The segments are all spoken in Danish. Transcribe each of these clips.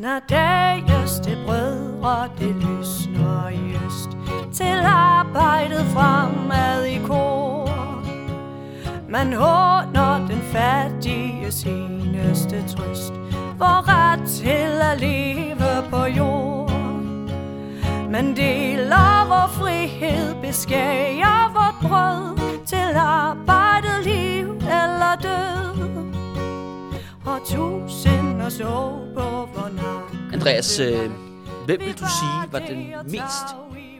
Når dages til brødre, det lysner i øst. Til arbejdet fremad i kor. Man håner den fattige seneste trøst. For ret til at leve på jord. Man deler vor frihed, beskærer vort brød. Til arbejdet liv eller død. Og tusind Andreas, øh, hvem vil du sige var den mest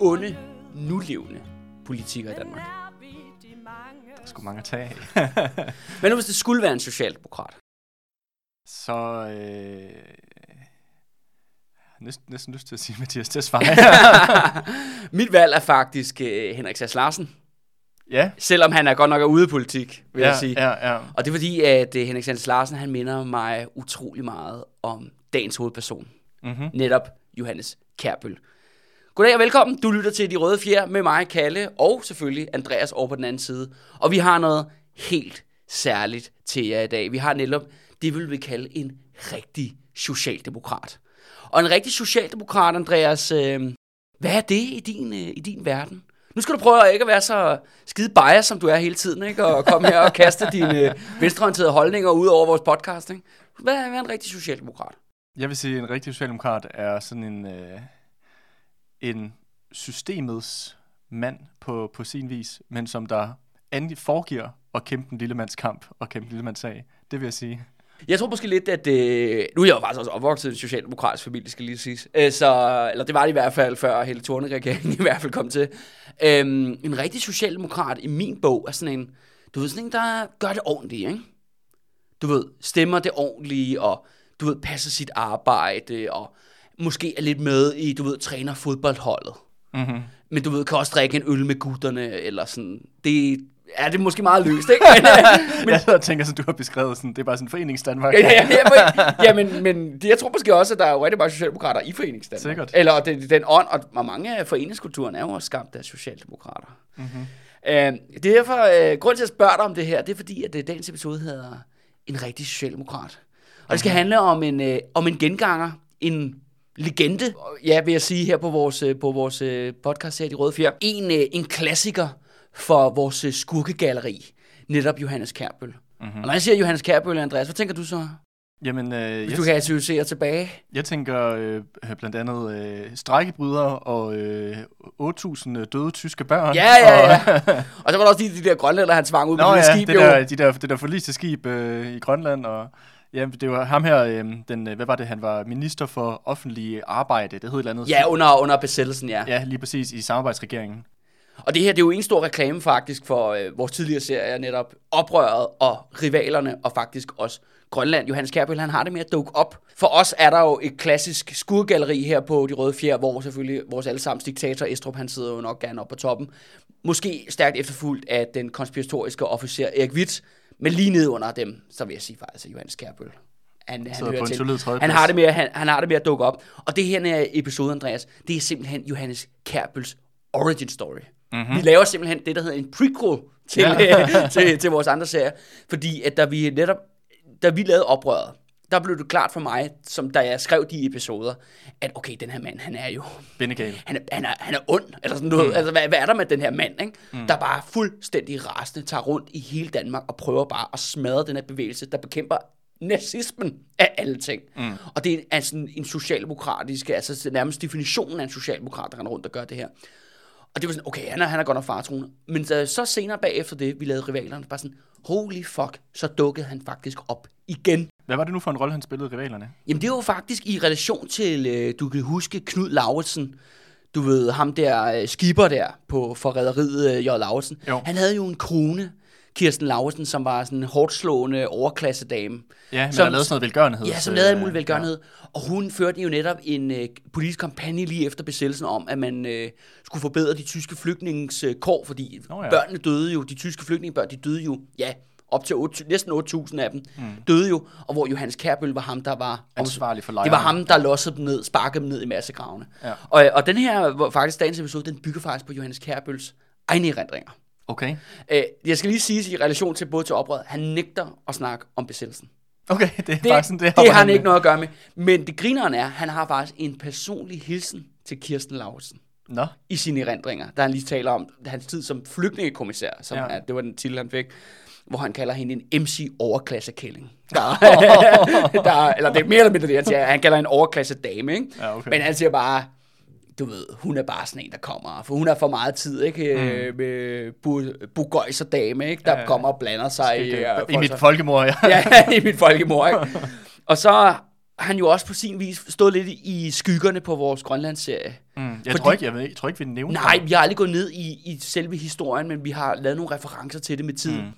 onde, nulevende politiker i Danmark? Der er sgu mange at tage af. Men nu hvis det skulle være en socialdemokrat. Så øh, næsten, næsten lyst til at sige Mathias Tesfaye. Mit valg er faktisk øh, Henrik Sass Larsen. Ja, Selvom han er godt nok er ude i politik, vil ja, jeg sige. ja, ja. Og det er fordi, at øh, Henrik Sass Larsen, han minder mig utrolig meget om dagens hovedperson. Mm-hmm. Netop Johannes Kærbøl. Goddag og velkommen. Du lytter til De Røde Fjer med mig, Kalle, og selvfølgelig Andreas over på den anden side. Og vi har noget helt særligt til jer i dag. Vi har netop det, vil vi kalde en rigtig socialdemokrat. Og en rigtig socialdemokrat, Andreas, øh, hvad er det i din, øh, i din verden? Nu skal du prøve at ikke være så skide bias, som du er hele tiden, ikke? og komme her og kaste dine venstreorienterede holdninger ud over vores podcast. Ikke? Hvad er hvad er en rigtig socialdemokrat? Jeg vil sige, at en rigtig socialdemokrat er sådan en, øh, en systemets mand på, på sin vis, men som der foregiver at kæmpe en lille mands kamp og kæmpe en lille mands sag. Det vil jeg sige. Jeg tror måske lidt, at... Øh, nu er jeg jo faktisk også opvokset i en socialdemokratisk familie, skal lige siges. Øh, så, eller det var det i hvert fald, før hele Torne-regeringen i hvert fald kom til. Øhm, en rigtig socialdemokrat i min bog er sådan en... Du ved, sådan en, der gør det ordentligt, ikke? Du ved, stemmer det ordentligt, og du ved, passer sit arbejde, og måske er lidt med i, du ved, træner fodboldholdet. Mm-hmm. Men du ved, kan også drikke en øl med gutterne, eller sådan. Det er det er måske meget løst, ikke? Men, øh, Men... Jeg sidder og tænker, som du har beskrevet, sådan, det er bare sådan foreningsdanmark. Ja, ja, ja, ja men, men det- jeg tror måske også, at der er jo rigtig mange socialdemokrater i foreningsdanmark. Sikkert. Eller det, den ånd, og, mange af foreningskulturen er jo også skabt af socialdemokrater. Mm-hmm. Øh, derfor, øh, grund til at spørge dig om det her, det er fordi, at øh, dagens episode hedder En rigtig socialdemokrat. Og det skal handle om en, øh, om en genganger, en legende, ja, vil jeg sige her på vores, øh, på vores podcast her, De Røde Fjer. En, øh, en klassiker for vores øh, skurkegalleri, netop Johannes Kærbøl. Mm-hmm. Og når jeg siger Johannes Kærbøl, Andreas, hvad tænker du så? Jamen, øh, Hvis jeg, du kan associere tilbage. jeg tænker øh, blandt andet øh, strækkebrydere og øh, 8.000 døde tyske børn. Ja, ja, Og, ja. Og så var der også de, de der grønlænder, han tvang ud på Nå ja, skib, det jo. der, de der, det der forliste skib øh, i Grønland, og ja, det var ham her, øh, den, øh, hvad var det, han var minister for offentlig arbejde, det hed et eller andet. Ja, under, under besættelsen, ja. Ja, lige præcis, i samarbejdsregeringen. Og det her, det er jo en stor reklame faktisk for øh, vores tidligere serier, netop Oprøret og Rivalerne, og faktisk også Grønland. Johannes Kærbøl, han har det med at dukke op. For os er der jo et klassisk skurgalleri her på De Røde Fjer, hvor selvfølgelig vores allesammens diktator Estrup, han sidder jo nok gerne op på toppen. Måske stærkt efterfulgt af den konspiratoriske officer Erik Witt, men lige nede under dem, så vil jeg sige faktisk, Johannes Kærbøl. Han, han, hører til. han, har det med, at- han, han har det med at dukke op. Og det her er episode, Andreas, det er simpelthen Johannes Kærbøls origin story. Mm-hmm. Vi laver simpelthen det, der hedder en prequel til, ja. til, til vores andre serier. Fordi at da vi netop, da vi lavede oprøret, der blev det klart for mig, som da jeg skrev de episoder, at okay, den her mand, han er jo, Bindegal. han er, han er, han er ond, eller sådan noget. Mm. Altså, hvad, hvad er der med den her mand, ikke? Mm. der bare fuldstændig rasende tager rundt i hele Danmark og prøver bare at smadre den her bevægelse, der bekæmper nazismen af alle ting. Mm. Og det er sådan en socialdemokratisk, altså nærmest definitionen af en socialdemokrat, der render rundt og gør det her. Og det var sådan, okay, han er, han er godt nok faretroende. Men da, så senere bagefter det, vi lavede rivalerne, bare sådan, holy fuck, så dukkede han faktisk op igen. Hvad var det nu for en rolle, han spillede rivalerne? Jamen det var faktisk i relation til, øh, du kan huske Knud Lauritsen, du ved, ham der øh, skipper der på forræderiet øh, J. Lauritsen. Jo. Han havde jo en kone, Kirsten Lauritsen, som var sådan en hårdt slående overklassedame. Ja, men Som- der lavede sådan noget velgørenhed. Ja, som lavede en mulig velgørenhed. Ja. Og hun førte jo netop en øh, politisk kampagne lige efter besættelsen om, at man øh, skulle forbedre de tyske flygtningens øh, kår, fordi oh, ja. børnene døde jo, de tyske flygtningebørn, de døde jo, ja, op til 8, næsten 8.000 af dem, mm. døde jo, og hvor Johannes Kærbøl var ham, der var Ansvarlig for Det var ham, der lossede dem ned, sparkede dem ned i massegravene. Ja. Og, og den her, hvor faktisk dagens episode, den bygger faktisk på Johannes Kærbøls egne erindringer. Okay. Øh, jeg skal lige sige i relation til både til oprøret, han nægter at snakke om besættelsen. Okay, det er Det, bare sådan, det, det, har han med. ikke noget at gøre med. Men det grineren er, han har faktisk en personlig hilsen til Kirsten Lauritsen Nå, i sine erindringer, der han lige taler om hans tid som flygtningekommissær, som Ja. er, det var den titel, han fik, hvor han kalder hende en MC overklassekælling. Der, der, eller det er mere eller mindre det, han siger. Han kalder en overklasse dame, ikke? Ja, okay. Men han siger bare, du ved, hun er bare sådan en, der kommer, for hun har for meget tid, ikke? Mm. Med bu- bugøjs og dame, ikke? Der Ja, kommer og blander sig i, det, øh, I mit folk- folkemord, ja. ja, i mit folkemord, ikke? Og så har han jo også på sin vis stået lidt i skyggerne på vores Grønlandsserie. Mm, jeg, Fordi- tror ikke, jeg, ved, jeg tror ikke, vi nævner Nej, vi har aldrig gået ned i, i selve historien, men vi har lavet nogle referencer til det med tiden. Mm.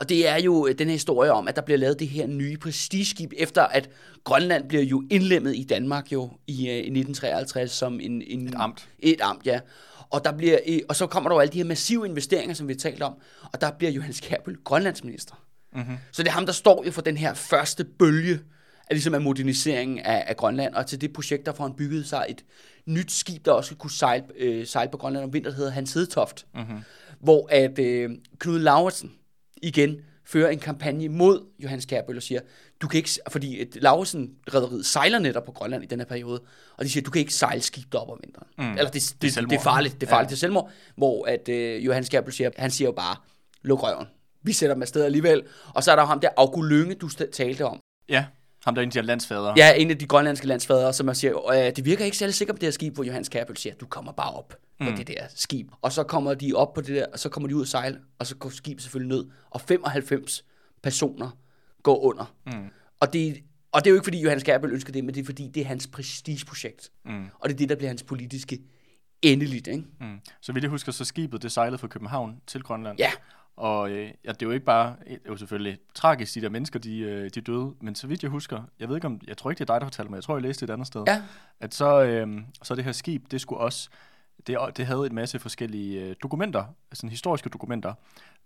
Og det er jo øh, den her historie om, at der bliver lavet det her nye prestigeskib, efter at Grønland bliver jo indlemmet i Danmark jo i, øh, i 1953 som en, en, Et amt. Et amt, ja. Og, der bliver, øh, og så kommer der jo alle de her massive investeringer, som vi har talt om, og der bliver Johannes Kjærbøl Grønlandsminister. Mm-hmm. Så det er ham, der står jo for den her første bølge af, ligesom af moderniseringen af, af Grønland, og til det projekt, der får han bygget sig et nyt skib, der også kunne sejle, øh, sejle på Grønland om vinteren, der hedder Hans Hedetoft, mm-hmm. hvor at øh, Knud Lauritsen igen fører en kampagne mod Johannes Kjærbøl og siger, du kan ikke, fordi et Lauritsen rederiet sejler netop på Grønland i den her periode, og de siger, du kan ikke sejle skib derop om vinteren. Mm. Eller det, det, det, det, er farligt, det er farligt ja. til selvmord, hvor at øh, Johannes Kjærbøl siger, han siger jo bare, luk røven. Vi sætter dem afsted alligevel. Og så er der jo ham der August Lynge, du talte om. Ja, ham der er en af de her landsfader. Ja, en af de grønlandske landsfadere, som jeg siger, øh, det virker ikke særlig sikkert på det her skib, hvor Johannes Kjærbøl siger, du kommer bare op på det der skib. Og så kommer de op på det der, og så kommer de ud og sejle, og så går skibet selvfølgelig ned, og 95 personer går under. Mm. Og, det, og det er jo ikke, fordi Johannes Kjærbøl ønsker det, men det er, fordi det er hans prestigeprojekt. Mm. Og det er det, der bliver hans politiske endeligt, ikke? Mm. Så vidt jeg husker, så skibet det sejlede fra København til Grønland. Ja. Og øh, ja, det er jo ikke bare, det er jo selvfølgelig tragisk, de der mennesker, de, øh, de døde, men så vidt jeg husker, jeg ved ikke om, jeg tror ikke, det er dig, der fortalte mig, jeg tror, jeg læste det et andet sted, Ja. at så, øh, så det her skib, det skulle også, det, det havde en masse forskellige øh, dokumenter, altså historiske dokumenter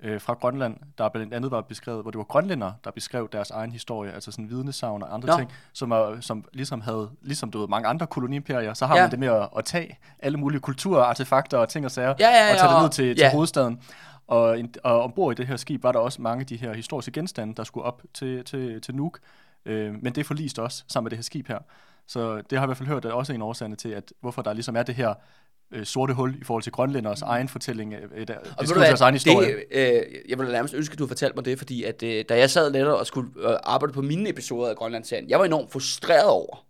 øh, fra Grønland, der blandt andet var beskrevet, hvor det var grønlænder, der beskrev deres egen historie, altså sådan vidnesavn og andre Nå. ting, som, er, som ligesom havde, ligesom du ved, mange andre koloniimperier, så har Ja. man det med at, at tage alle mulige kulturer, artefakter og ting og sager, Ja, ja, og tage ja, det ned til, til ja. hovedstaden. Og, en- og ombord i det her skib var der også mange af de her historiske genstande, der skulle op til, til, til Nuuk. Øh, men det forliste også sammen med det her skib her. Så det har jeg i hvert fald hørt, at også en årsagerne til, at hvorfor der ligesom er det her øh, sorte hul i forhold til grønlænders egen fortælling, øh, øh, der Og beskriver deres egen historie. Det, øh, jeg ville nærmest ønske, at du fortalte mig det, fordi at, øh, da jeg sad lidt og skulle øh, arbejde på mine episoder af Grønlandsserien, jeg var enormt frustreret over,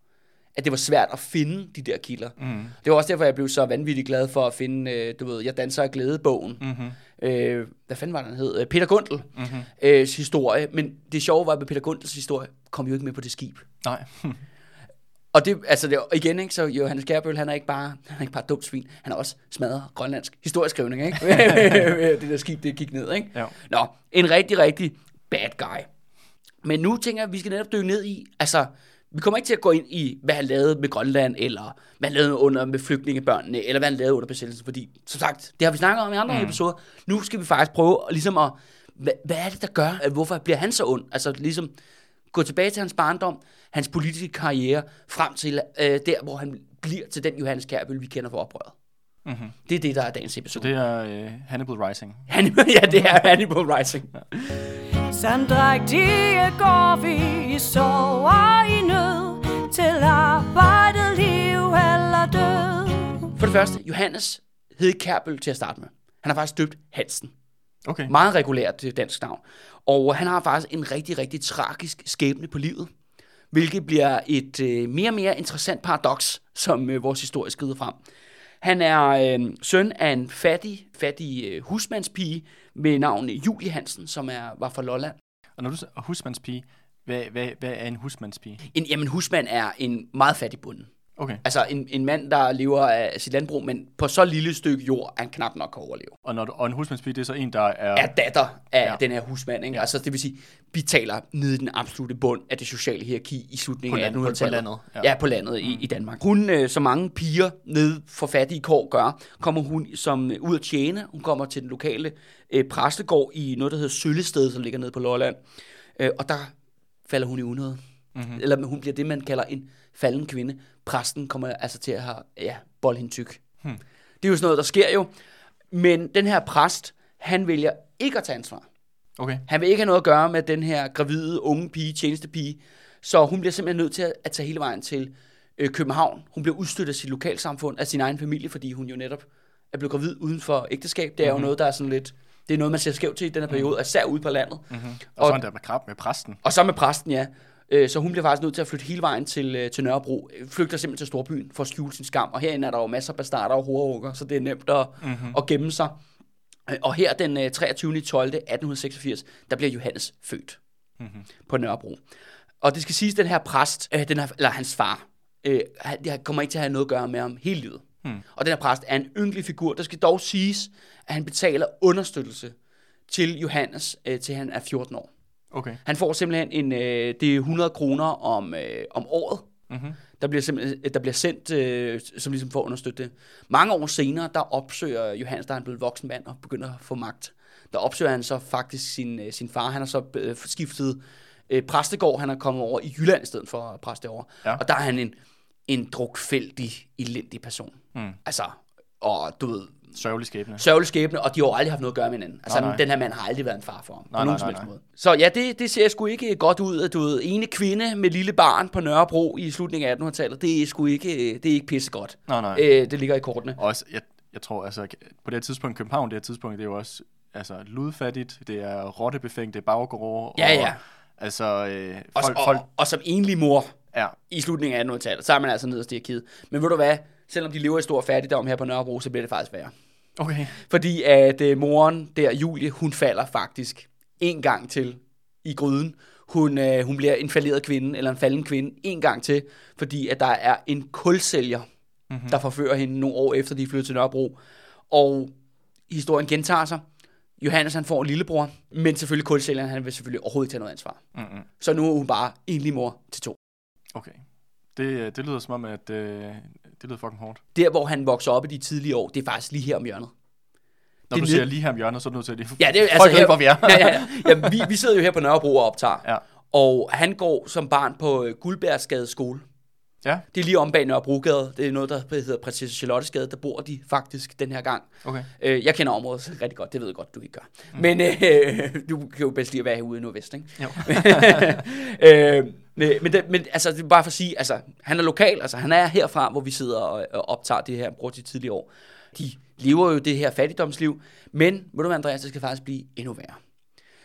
at det var svært at finde de der kilder. Mm. Det var også derfor, jeg blev så vanvittigt glad for at finde, øh, du ved, Jeg danser af glæde-bogen. Mm-hmm. Øh, hvad fanden var den hed? Øh, Peter Guntel mm-hmm. øh, historie. Men det sjove var, at Peter Guntels historie kom jo ikke med på det skib. Nej. Og det, altså det, igen, ikke, så Johannes Kjærbøl, han er ikke bare, han er ikke bare dumt svin, han er også smadret grønlandsk historieskrivning, ikke? det der skib, det gik ned, ikke? Ja. Nå, en rigtig, rigtig bad guy. Men nu tænker jeg, at vi skal netop dykke ned i, altså, vi kommer ikke til at gå ind i, hvad han lavede med Grønland, eller hvad han lavede under med flygtningebørnene, eller hvad han lavede under besættelsen, fordi, som sagt, det har vi snakket om i andre mm. episoder. Nu skal vi faktisk prøve at, ligesom at, hvad, hvad er det, der gør, at hvorfor bliver han så ond? Altså ligesom, gå tilbage til hans barndom, hans politiske karriere, frem til øh, der, hvor han bliver til den Johannes Kjærbøl, vi kender for oprøret. Mm-hmm. Det er det, der er dagens episode. Det er øh, Hannibal Rising. Hannibal, ja, det er Hannibal Rising. Sandrægtige går vi i sorg og i nød Til arbejdet, liv eller død For det første, Johannes hed ikke Kjærbøl til at starte med. Han har faktisk døbt Hansen. Okay. Meget regulært dansk navn. Og han har faktisk en rigtig, rigtig tragisk skæbne på livet. Hvilket bliver et øh, mere og mere interessant paradoks, som øh, vores historie skrider frem. Han er øh, søn af en fattig, fattig øh, husmandspige med navn Julie Hansen, som er, var fra Lolland. Og når du siger husmandspige, hvad, hvad, hvad er en husmandspige? En, jamen, husmand er en meget fattig bonde. Okay. Altså en, en mand, der lever af sit landbrug, men på så lille stykke jord, at han knap nok kan overleve. Og, når du, og en husmandspige, det er så en, der er... er datter af Ja. den her husmand. Ikke? Ja. Altså, det vil sige, vi taler nede i den absolute bund af det sociale hierarki i slutningen På af land- på- på 1800-tallet. landet, ja. Ja. på landet i, i Danmark. Hun, øh, som mange piger nede for fattige kår gør, kommer hun som øh, ud at tjene. Hun kommer til den lokale øh, præstegård i noget, der hedder Søllested, som ligger nede på Lolland. Øh, og der falder hun i unåde. Mm-hmm. Eller hun bliver det, man kalder en falden kvinde. Præsten kommer altså til at have, ja, bold hende tyk. Hmm. Det er jo sådan noget, der sker jo. Men den her præst, han vælger ikke at tage ansvar. Okay. Han vil ikke have noget at gøre med den her gravide, unge pige, tjenestepige. Så hun bliver simpelthen nødt til at, at tage hele vejen til øh, København. Hun bliver udstødt af sit lokalsamfund, af sin egen familie, fordi hun jo netop er blevet gravid uden for ægteskab. Det er Mhm. jo noget, der er sådan lidt... Det er noget, man ser skævt til i den her periode, især ude på landet. Mm-hmm. Og, Og- og så er der med krab med præsten. Og så med præsten, ja. Øh, Så hun bliver faktisk nødt til at flytte hele vejen til, øh, til Nørrebro. Flygter simpelthen til Storbyen for at skjule sin skam. Og herinde er der jo masser af bastarder og horeunger, så det er nemt at, mm-hmm. at gemme sig. Øh, Og her den øh, 23. 12. 1886, der bliver Johannes født mm-hmm. på Nørrebro. Og det skal siges, at den her præst, den her, eller hans far, øh, han, det kommer ikke til at have noget at gøre med ham hele livet. Hmm. Og den her præst er en ynkelig figur. Der skal dog siges, at han betaler understøttelse til Johannes, øh, til han er 14 år. Okay. Han får simpelthen en, øh, det er 100 kroner om, øh, om året, Mm-hmm. der bliver, simpelthen, der bliver sendt, øh, som ligesom for at understøtte det. Mange år senere, der opsøger Johannes, der er han blevet voksen mand og begynder at få magt. Der opsøger han så faktisk sin, øh, sin far. Han har så øh, skiftet øh, præstegård. Han er kommet over i Jylland i stedet for præste over. Ja. Og der er han en, en drukfældig, elendig person. Mm. Altså, og du ved, Sørgelig skæbne. sørgelig skæbne, og de har jo aldrig haft noget at gøre med hinanden. Altså, Nej, nej. den her mand har aldrig været en far for ham. Nej, på nogen nej, som nej, måde. Så ja, det, det ser sgu ikke godt ud. at Du ved, ene kvinde med lille barn på Nørrebro i slutningen af 1800-tallet, det er sgu ikke, det er ikke pissegodt. Nej, nej. Øh, det ligger i kortene. Også, jeg, jeg tror, altså, på det her tidspunkt, København, det her tidspunkt, det er jo også altså, ludfattigt, det er rottebefængt, det er baggård. Ja, ja. Altså, øh, Og, folk, og, folk, og, og som enlig mor ja, i slutningen af 1800-tallet, så er man altså nederst i arkivet. Men ved du hvad? Selvom de lever i stor fattigdom her på Nørrebro, så bliver det faktisk værre. Okay. Fordi at øh, moren der, Julie, hun falder faktisk en gang til i gryden. Hun, øh, hun bliver en falderet kvinde, eller en falden kvinde, en gang til, fordi at der er en kulsælger, mm-hmm. der forfører hende nogle år efter, de er flyttet til Nørrebro. Og historien gentager sig. Johannes han får en lillebror, men selvfølgelig kulsælgeren, han vil selvfølgelig overhovedet tage noget ansvar. Mm-hmm. Så nu er hun bare enlig mor til to. Okay. Det, øh, det lyder som om, at øh, det lyder fucking hårdt. Der, hvor han vokser op i de tidlige år, det er faktisk lige her om hjørnet. Når Det du er siger lige her om hjørnet, så er du nødt til at lige... Ja, det er altså her, hvor vi er. ja, ja, ja. ja vi, vi sidder jo her på Nørrebro og optager. Ja. Og han går som barn på øh, Guldbergsgade skole. Ja, Det er lige om bag Nørrebrogade. Det er noget, der hedder Prinsesse Charlottesgade. Der bor de faktisk den her gang. okay. Øh, jeg kender området rigtig godt. Det ved jeg godt, du ikke gør. Mm. Men øh, du kan jo bedst lige at være herude i Nordvest, ikke? Jo. øh, men, men, det, men altså, det er bare for at sige, altså, han er lokal, altså han er herfra, hvor vi sidder og, og optager det her, bruger de tidlige år. De lever jo det her fattigdomsliv, men, ved du hvad, Andreas, det skal faktisk blive endnu værre.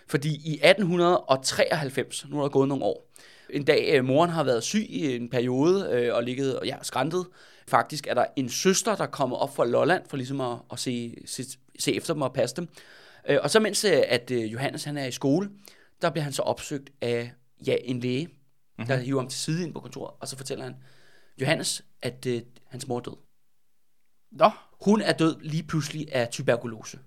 Fordi i 1893, nu er der gået nogle år, en dag, øh, moren har været syg i en periode øh, og ligget og ja, skræntet. Faktisk er der en søster, der kommer op fra Lolland for ligesom at, at se, se, se efter dem og passe dem. Øh, og så mens øh, at øh, Johannes han er i skole, der bliver han så opsøgt af ja, en læge, mm-hmm. der hiver ham til side ind på kontoret, og så fortæller han Johannes, at øh, hans mor er død. Nå, Hun er død lige pludselig af tuberkulose,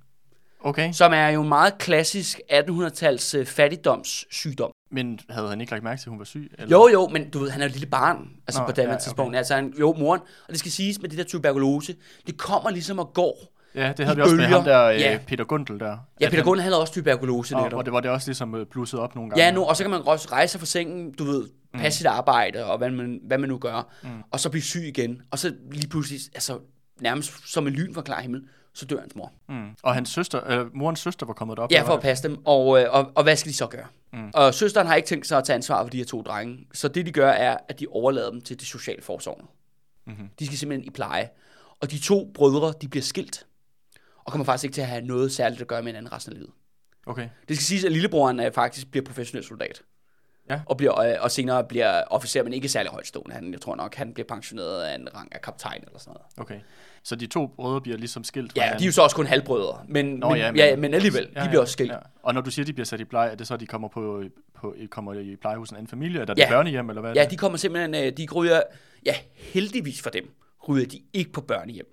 okay. som er jo meget klassisk 1800-tals øh, fattigdomssygdom. Men havde han ikke lagt mærke til, at hun var syg? Eller? Jo, jo, men du ved, han er jo et lille barn, altså Nå, på det ja, ja, okay. tidspunkt. Altså, han, jo, moren, og det skal siges med det der tuberkulose, det kommer ligesom og går. Ja, det havde vi også med bølger. ham der, øh, Ja. Peter Gundel der. Ja, Peter Gunn havde også tuberkulose Og, netop. og det var det også ligesom øh, blusset op nogle gange. Ja, nu, og så kan man også rejse sig fra sengen, du ved, passe mm. sit arbejde, og hvad man, hvad man nu gør, mm. og så blive syg igen, og så lige pludselig, altså nærmest som en lyn fra klar himmel, så dør hans mor. Mm. Og hans søster, øh, morens søster var kommet op. Ja, for at passe dem, og, øh, og, og hvad skal de så gøre? Mm. Og søsteren har ikke tænkt sig at tage ansvar for de her to drenge, så det de gør er, at de overlader dem til det sociale forsorg. Mhm. De skal simpelthen i pleje. Og de to brødre, de bliver skilt, og kommer faktisk ikke til at have noget særligt at gøre med hinanden resten af livet. Okay. Det skal siges, at lillebroren øh, faktisk bliver professionel soldat. Ja. Og, bliver, øh, og senere bliver officer, men ikke særlig højtstående. Han, jeg tror nok, han bliver pensioneret af en rang af kaptajn eller sådan noget. Okay. Så de to brødre bliver ligesom skilt fra Ja, de er jo så også kun halvbrødre, men, Nå, men, ja, men- ja, men alligevel, ja, de bliver også skilt. Ja. Og når du siger, de bliver sat i pleje, er det så, de kommer på, på kommer i pleje hos en familie? Eller er det Ja. børnehjem, eller hvad ja, det? de kommer simpelthen, øh, de ryger, ja, heldigvis for dem, ryger de ikke på børnehjem.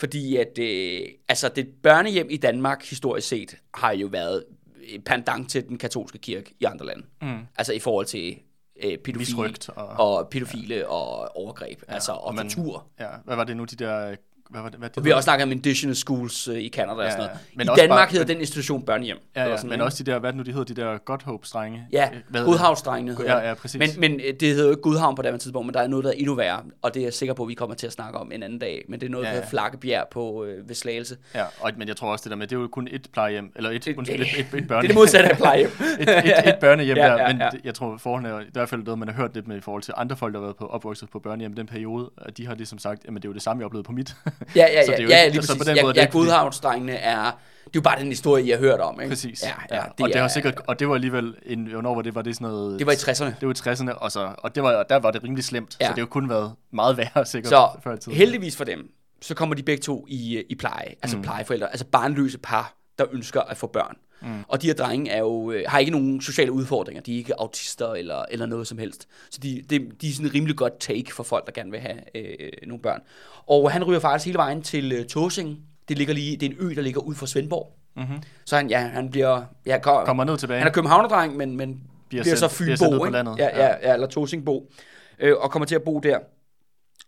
Fordi at, øh, altså det børnehjem i Danmark, historisk set, har jo været øh, pendant til den katolske kirke i andre lande. Mm. Altså i forhold til øh, Misrøgt og, og- og pædofile ja. og overgreb, ja, altså og, og man- tortur. Ja, hvad var det nu, de der hvad var det? Hvad det Vi har også snakket om indigenous schools øh, i Canada og Ja, sådan noget. ja. Men I Danmark bare- hedder den institution børnehjem. Ja, ja, sådan, men ikke? også de der, hvad det nu de hedder, de der Godhope-strenge. Ja, Øh, Godhavnsdrengene hedder Ja, det. ja, præcis. Men, men øh, det hedder jo ikke Gudhavn på det tidspunkt, men der er noget, der er endnu værre, og det er jeg sikker på, at vi kommer til at snakke om en anden dag. Men det er noget, der Ja, hedder ja. Flakkebjerg på øh, ved Slagelse. Ja, og, men jeg tror også det der med, det er jo kun et plejehjem, eller et, Det- undskyld, et, et, et, Det børne, er det modsatte af plejehjem. et, et, et børnehjem Ja, ja, ja, der, men ja. det- jeg tror forholdene er i hvert fald noget, man har hørt lidt med i forhold til andre folk, der har været på opvokset på børnehjem den periode, at de har ligesom sagt, jamen det er jo det samme, jeg oplevede på mit. Ja, ja, ja, det ja, ikke- lige så på præcis. den Ja, måde er det ja, Gudhavnsdrengene er, det er jo bare den historie, I har hørt om, ikke? Præcis. Ja, ja, og det er, sikkert, og det var alligevel, en, hvornår var det, var det sådan noget... Det var i 60'erne. det var i 60'erne, og, så, og det var, der var det rimelig slemt, Ja. så det har kun været meget værre sikkert Så før tiden. heldigvis for dem, så kommer de begge to i, øh, i pleje, altså mm. plejeforældre, altså barnløse par, der ønsker at få børn. Mm. Og de her drenge er jo, øh, har ikke nogen sociale udfordringer, de er ikke autister eller, eller noget som helst. Så de, de, de er sådan en rimelig godt take for folk, der gerne vil have øh, nogle børn. Og han ryger faktisk hele vejen til øh, Tåsing. Det, ligger lige, det er en ø, der ligger ud for Svendborg. Mm-hmm. Så han, ja, han bliver... Ja, kom, Kommer ned tilbage. Han er københavnerdreng, men, men bliver, Bliver bliver så sendt- bliver sendt Fynbo, ned på landet. Ja, ja, Ja. eller Tosingbo. Øh, og kommer til at bo der.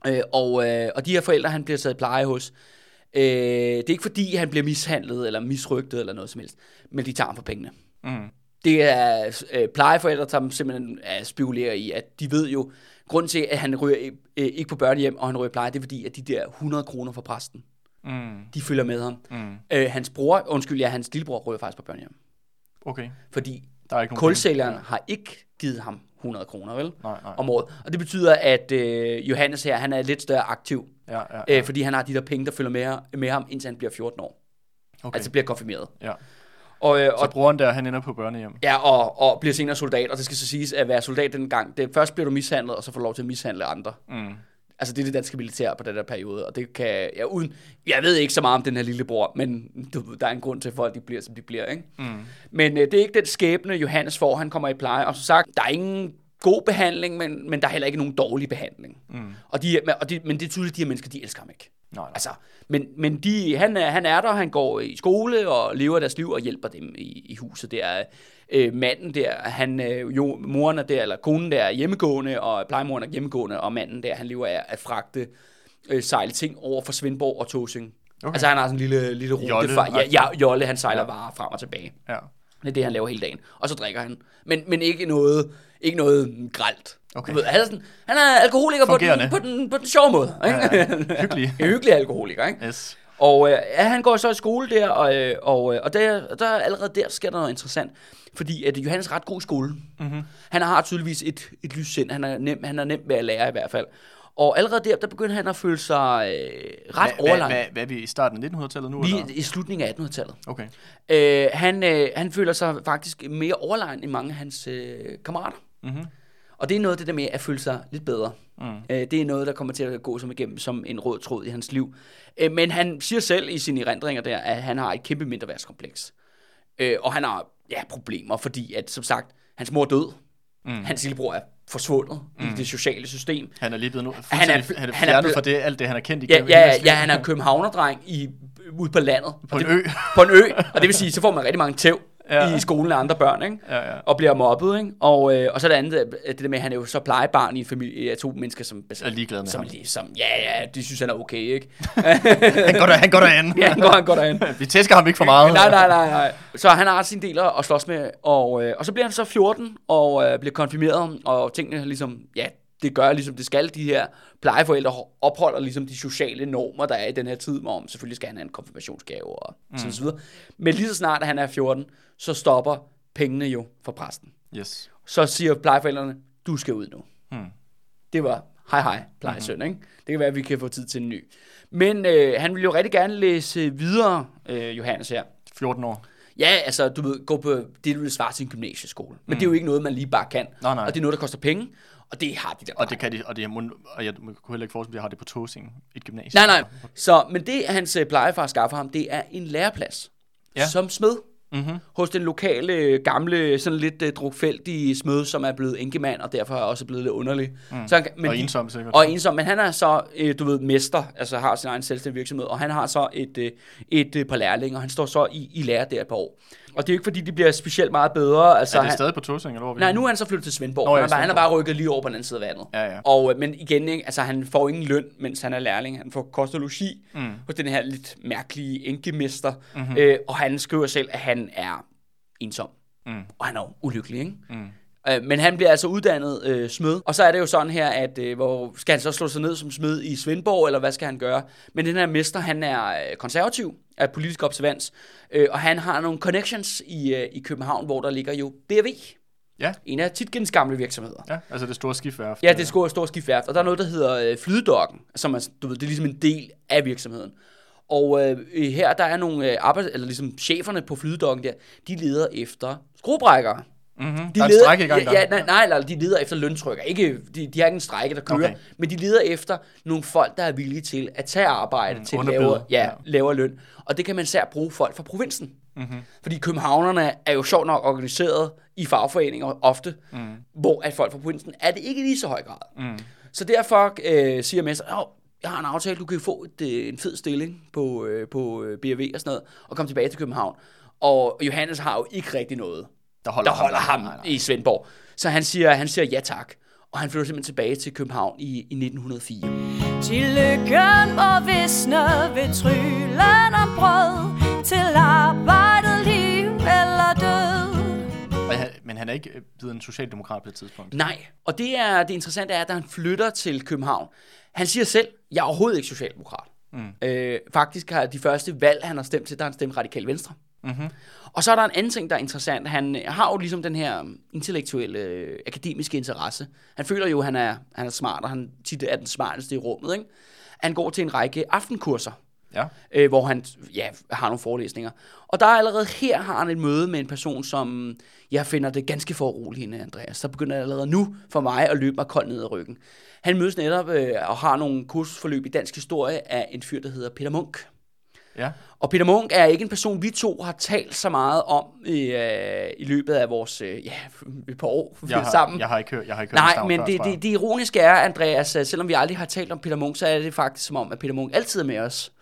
Øh, og, øh, og de her forældre, han bliver taget pleje hos, øh, det er ikke fordi, han bliver mishandlet eller misrygtet eller noget som helst, men de tager ham for pengene. Mm. Det er øh, plejeforældre, der simpelthen øh, spekulerer i, at de ved jo, grunden til, at han ryger øh, ikke på børnehjem, og han ryger pleje, det er fordi, at de der 100 kroner fra præsten, Mm. de følger med ham. Mm. Øh, hans bror, undskyld, ja, hans lillebror ryger faktisk på børnehjem. Okay, Fordi der er ikke kulsælgeren penge. har ikke givet ham 100 kroner, vel? Nej, nej. Om året. Og det betyder, at øh, Johannes her, han er lidt større aktiv, Ja, ja, øh, ja. fordi han har de der penge, der følger med, med ham, indtil han bliver 14 år. Okay. Altså bliver konfirmeret. ja. Og, øh, Så og, broren der, han ender på børnehjem. ja, og, og bliver senere soldat, og det skal så siges, at være soldat dengang, det, først bliver du mishandlet, og så får du lov til at mishandle andre. Mm. Altså det er det danske militær på den der periode, og det kan, ja, uden, jeg ved ikke så meget om den her lillebror, men du, der er en grund til, at folk de bliver, som de bliver, ikke? Mm. Men øh, det er ikke den skæbne, Johannes får. Han kommer i pleje. Og som sagt, der er ingen god behandling, men, men der er heller ikke nogen dårlig behandling. Mm. Og de, og de, men det er tydeligt, at de her mennesker, de elsker ham ikke. Nej, nej. Altså, men, men de, han, er, han er der, han går i skole og lever deres liv og hjælper dem i, i huset. Det er øh, manden der, han, øh, jo, moren er der, eller konen der er hjemmegående, og plejemoren er hjemmegående, og manden der, han lever af at fragte øh, sejle ting over for Svendborg og Tosing. Okay. Altså han har sådan en lille, lille rute. Jolle, Ja, ja, agtigt. Jolle, han sejler Ja. varer frem og tilbage. Ja. Det er det, han laver hele dagen. Og så drikker han. Men, men ikke noget, ikke noget gralt. Okay. Du ved, han, er sådan, han er alkoholiker på den, på, den, på den sjove måde. Ikke? Ja, ja. Hyggelig. hyggelig alkoholiker, ikke? Yes. Og øh, ja, han går så i skole der, og, øh, og, øh, og der, der, allerede der sker der noget interessant. Fordi at Johannes er ret god i skole. Mm-hmm. Han har tydeligvis et, et lyssind. Han er, nem, han er nem ved at lære i hvert fald. Og allerede der, der begynder han at føle sig øh, ret Hvad, hvad, overlegen. hvad, hvad er vi i starten af 1900-tallet nu? Vi eller? er i slutningen af 1800-tallet. Okay. Øh, han, øh, han føler sig faktisk mere overlegen end mange af hans øh, kammerater. Mm-hmm. Og det er noget det der med at føle sig lidt bedre. Mm. Øh, det er noget, der kommer til at gå som igennem som en rød tråd i hans liv. Øh, men han siger selv i sine erindringer der, at han har et kæmpe mindreværdskompleks. Øh, og han har ja, problemer, fordi at, som sagt, hans mor er død. Mm. Hans lillebror er forsvundet mm. i det sociale system. Han er lige blevet nu, Han er- han er, han er fra det, alt det, han har kendt Ja, igennem ja, ja, ja, liv. han er københavnerdreng i, ude på landet. På en det, ø. På en ø. Og det vil sige, så får man rigtig mange tæv Ja. i skolen af andre børn, ikke? Ja, ja. og bliver mobbet, ikke? Og, øh, og så det andet, det der med, at han er jo så plejebarn i en familie af to mennesker, som, Er ligeglade med som, ham. som, ja, ja, de synes, han er okay, ikke? Han går, der, han går derhen. ja, han går, han går derhen. Vi tæsker ham ikke for meget. nej, nej, nej, nej. Så han har sin del at slås med, og, øh, og så bliver han så 14 og øh, bliver konfirmeret, og tingene ligesom, ja, det gør ligesom det skal. De her plejeforældre opholder ligesom de sociale normer, der er i den her tid, om selvfølgelig skal han have en konfirmationsgave og mm. sådan så videre. Men lige så snart, han er 14, så stopper pengene jo for præsten. Yes. Så siger plejeforældrene, du skal ud nu. Hmm. Det var hej hej, plejesøn, ikke? Det kan være, at vi kan få tid til en ny. Men øh, han ville jo rigtig gerne læse videre, øh, Johannes her. 14 år. Ja, altså, du ved, gå på det, du vil svare til en gymnasieskole. Men mm. det er jo ikke noget, man lige bare kan. Nej, nej. Og det er noget, der koster penge, og det har de der Og det kan de, og, det, og jeg kunne heller ikke forestille mig, at de har det på Tåsing, et gymnasium. Nej, nej. Så, men det, hans øh, plejefar skaffer ham, det er en læreplads. Ja. Som smed. Mm-hmm. Hos den lokale, øh, gamle, sådan lidt uh, drukfældige smed, som er blevet enkemand, og derfor er også blevet lidt underlig. Mm. Så han, men Og ensom sikkert. Og ensom, men han er så, øh, du ved, mester, altså har sin egen selvstændige virksomhed, og han har så et, øh, et øh, par lærlinger, og han står så i, i lære der et par år. Og det er jo ikke, fordi de bliver specielt meget bedre. Altså, Er det han, stadig på Tosing, eller hvor vi Nej, nu er han så flyttet til Svendborg. Nå, ja, han, bare, han er bare rykket lige over på den anden side af vandet. Ja, ja. Og, øh, men igen, ikke, altså, han får ingen løn, mens han er lærling. Han får kost og logi mm. hos den her lidt mærkelige enkemester. Mm-hmm. Øh, og han skriver selv, at han er ensom. Mm. Og han er jo ulykkelig, ikke? Mm. Øh, men han bliver altså uddannet øh, smed. Og så er det jo sådan her, at øh, hvor skal han så slå sig ned som smed i Svendborg, eller hvad skal han gøre? Men den her mester, han er øh, konservativ, er politisk observans, øh, og han har nogle connections i, øh, i København, hvor der ligger jo BRV. Ja, En af Tietgens gamle virksomheder. ja, altså det store skiftværft. Ja, det er stor, stor skibsværft. Og der er noget, der hedder øh, flydedokken, som er, du ved, det er ligesom en del af virksomheden. Og øh, her, der er nogle øh, arbejds, eller ligesom cheferne på flydedokken der, de leder efter skruebrækkere. Mm-hmm. De Der er en leder, strække i gang der. ja, nej, nej, eller de leder efter løntrykker. Ikke, de, de har ikke en strække, der kører, Okay. men de leder efter nogle folk, der er villige til at tage arbejde mm, til lavere, ja, ja. lavere løn. Og det kan man især bruge folk fra provinsen. Mm-hmm. Fordi københavnerne er jo sjovt nok organiseret i fagforeninger ofte, mm. hvor at folk fra provinsen er det ikke i lige så høj grad. Mm. Så derfor øh, siger Messer, oh, jeg har en aftale, du kan få et, øh, en fed stilling på, øh, på øh, BRV og sådan noget, og komme tilbage til København. Og Johannes har jo ikke rigtig noget Der holder, der holder ham Nej, nej. i Svendborg. Så han siger, han siger ja tak. Og han flytter simpelthen tilbage til København i, i 1904. Til lykken må visne ved tryllen om brød Til arbejdet, liv eller død Og han- Men han er ikke øh, blevet en socialdemokrat på et tidspunkt. Nej, og det er det interessante er, at han flytter til København, han siger selv, jeg er overhovedet ikke socialdemokrat. Mm. Øh, faktisk har de første valg, han har stemt til, der har han stemt radikal venstre. Mm-hmm. Og så er der en anden ting, der er interessant. Han øh, har jo ligesom den her intellektuelle, øh, akademiske interesse. Han føler jo, at han er, han er smart, og han tit er den smarteste i rummet. Ikke? Han går til en række aftenkurser, Ja. øh, hvor han ja, har nogle forelæsninger. Og der er allerede her har han et møde med en person, som jeg finder det ganske foruroligende, Andreas. Der begynder allerede nu for mig at løbe mig koldt ned ad ryggen. Han mødes netop øh, og har nogle kursusforløb i dansk historie af en fyr, der hedder Peter Munk. Ja. Og Peter Munk er ikke en person, vi to har talt så meget om i, øh, i løbet af vores øh, ja, et par år Jeg har, sammen. jeg har ikke hørt, jeg har ikke hørt Nej, men det, det, det ironiske er, Andreas, at selvom vi aldrig har talt om Peter Munk, så er det faktisk som om, at Peter Munk altid er med os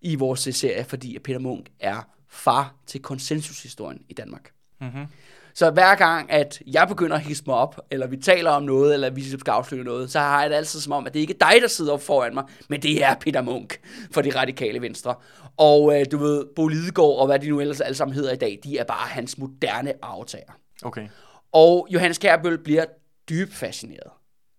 i vores øh, serie, fordi at Peter Munk er far til konsensushistorien i Danmark. Mhm. Så hver gang, at jeg begynder at hisse mig op, eller vi taler om noget, eller vi skal afsløre noget, så har jeg det altid som om, at det ikke er dig, der sidder op foran mig, men det er Peter Munk for de radikale venstre. Og øh, du ved, Bo Lidegaard og hvad de nu ellers alle sammen hedder i dag, de er bare hans moderne aftager. Okay. Og Johannes Kærbøl bliver dybt fascineret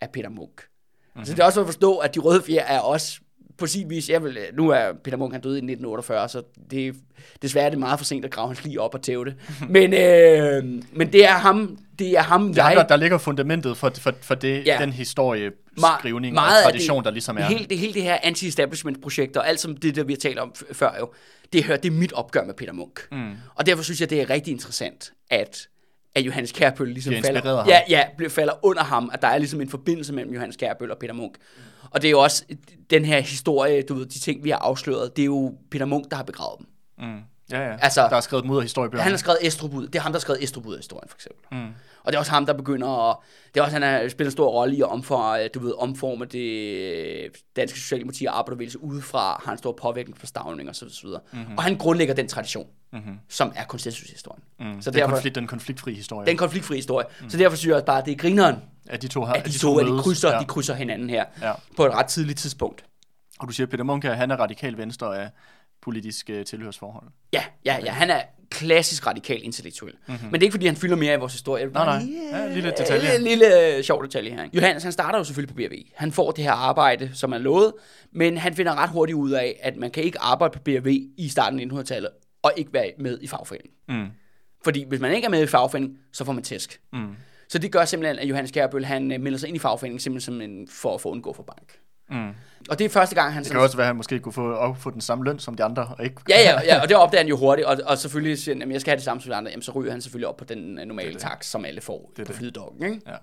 af Peter Munk. Mm-hmm. Så det er også at forstå, at de røde fjer er også på sin vis, jeg vil, nu er Peter Munk, han døde i 1948, så det er desværre det er meget for sent at grave hans lige op og tæve det. men, øh, men det er ham, det er ham, Der, jeg... der, der ligger fundamentet for, for, for det, Ja. den historieskrivning og af tradition, der ligesom er. Hele, det, hele det her anti-establishment-projekt, og alt som det, der vi har talt om før jo, det, hører, det er mit opgør med Peter Munk. Mm. Og derfor synes jeg, det er rigtig interessant, at at Johannes Kærbøl ligesom falder, ja, ham. ja, bliver, falder under ham, at der er ligesom en forbindelse mellem Johannes Kærbøl og Peter Munk. Og det er jo også den her historie, du ved, de ting, vi har afsløret, det er jo Peter Munk, der har begravet dem. Mm. Ja, ja. Altså- der er skrevet af historiebøgerne. Han har skrevet Estrobud. Det er ham, der har skrevet Estrobud historien for eksempel. Mm. Og det er også ham, der begynder at... Det er også, han har spillet en stor rolle i at omforme, du ved, omforme det danske socialdemokrati og arbejderbevægelse udefra. Har en stor påvirkning på stavning og så videre. Mm-hmm. Og han grundlægger den tradition, mm-hmm. som er konsensushistorien. Mm. Så den, derfor, konflikt, den konfliktfri historie. den konfliktfri historie. Mm. Så derfor synes jeg også bare, at det er grineren, at de to har at de, to, at de, krydser, ja. de krydser hinanden her Ja. på et ret tidligt tidspunkt. Og du siger, Peter Munk her, han er radikal venstre af politisk uh, tilhørsforhold. Ja, ja, ja, han er klassisk radikal intellektuel. Mm-hmm. Men det er ikke, fordi han fylder mere i vores historie. Nej, nej. lige, Ja, øh, lille detalje. En lille øh, sjov detalje her. Johannes, han starter jo selvfølgelig på BRV. Han får det her arbejde, som er lovet, men han finder ret hurtigt ud af, at man kan ikke arbejde på BRV i starten af 1900-tallet, og ikke være med i fagforeningen. Mm. Fordi hvis man ikke er med i fagforeningen, så får man tæsk. Mm. Så det gør simpelthen, at Johannes Kjærbøl, han øh, melder sig ind i fagforeningen, simpelthen som en, for at få undgå for bank. Mm. Og det er første gang, han... Det kan også være, at han måske kunne få, op, få den samme løn som de andre. Og ikke... Ja, ja, ja, og det opdager han jo hurtigt, og, og selvfølgelig siger han, at jeg skal have det samme som de andre, jamen så ryger han selvfølgelig op på den øh, normale tax, som alle får Det på det. flydedokken, ikke? Ja.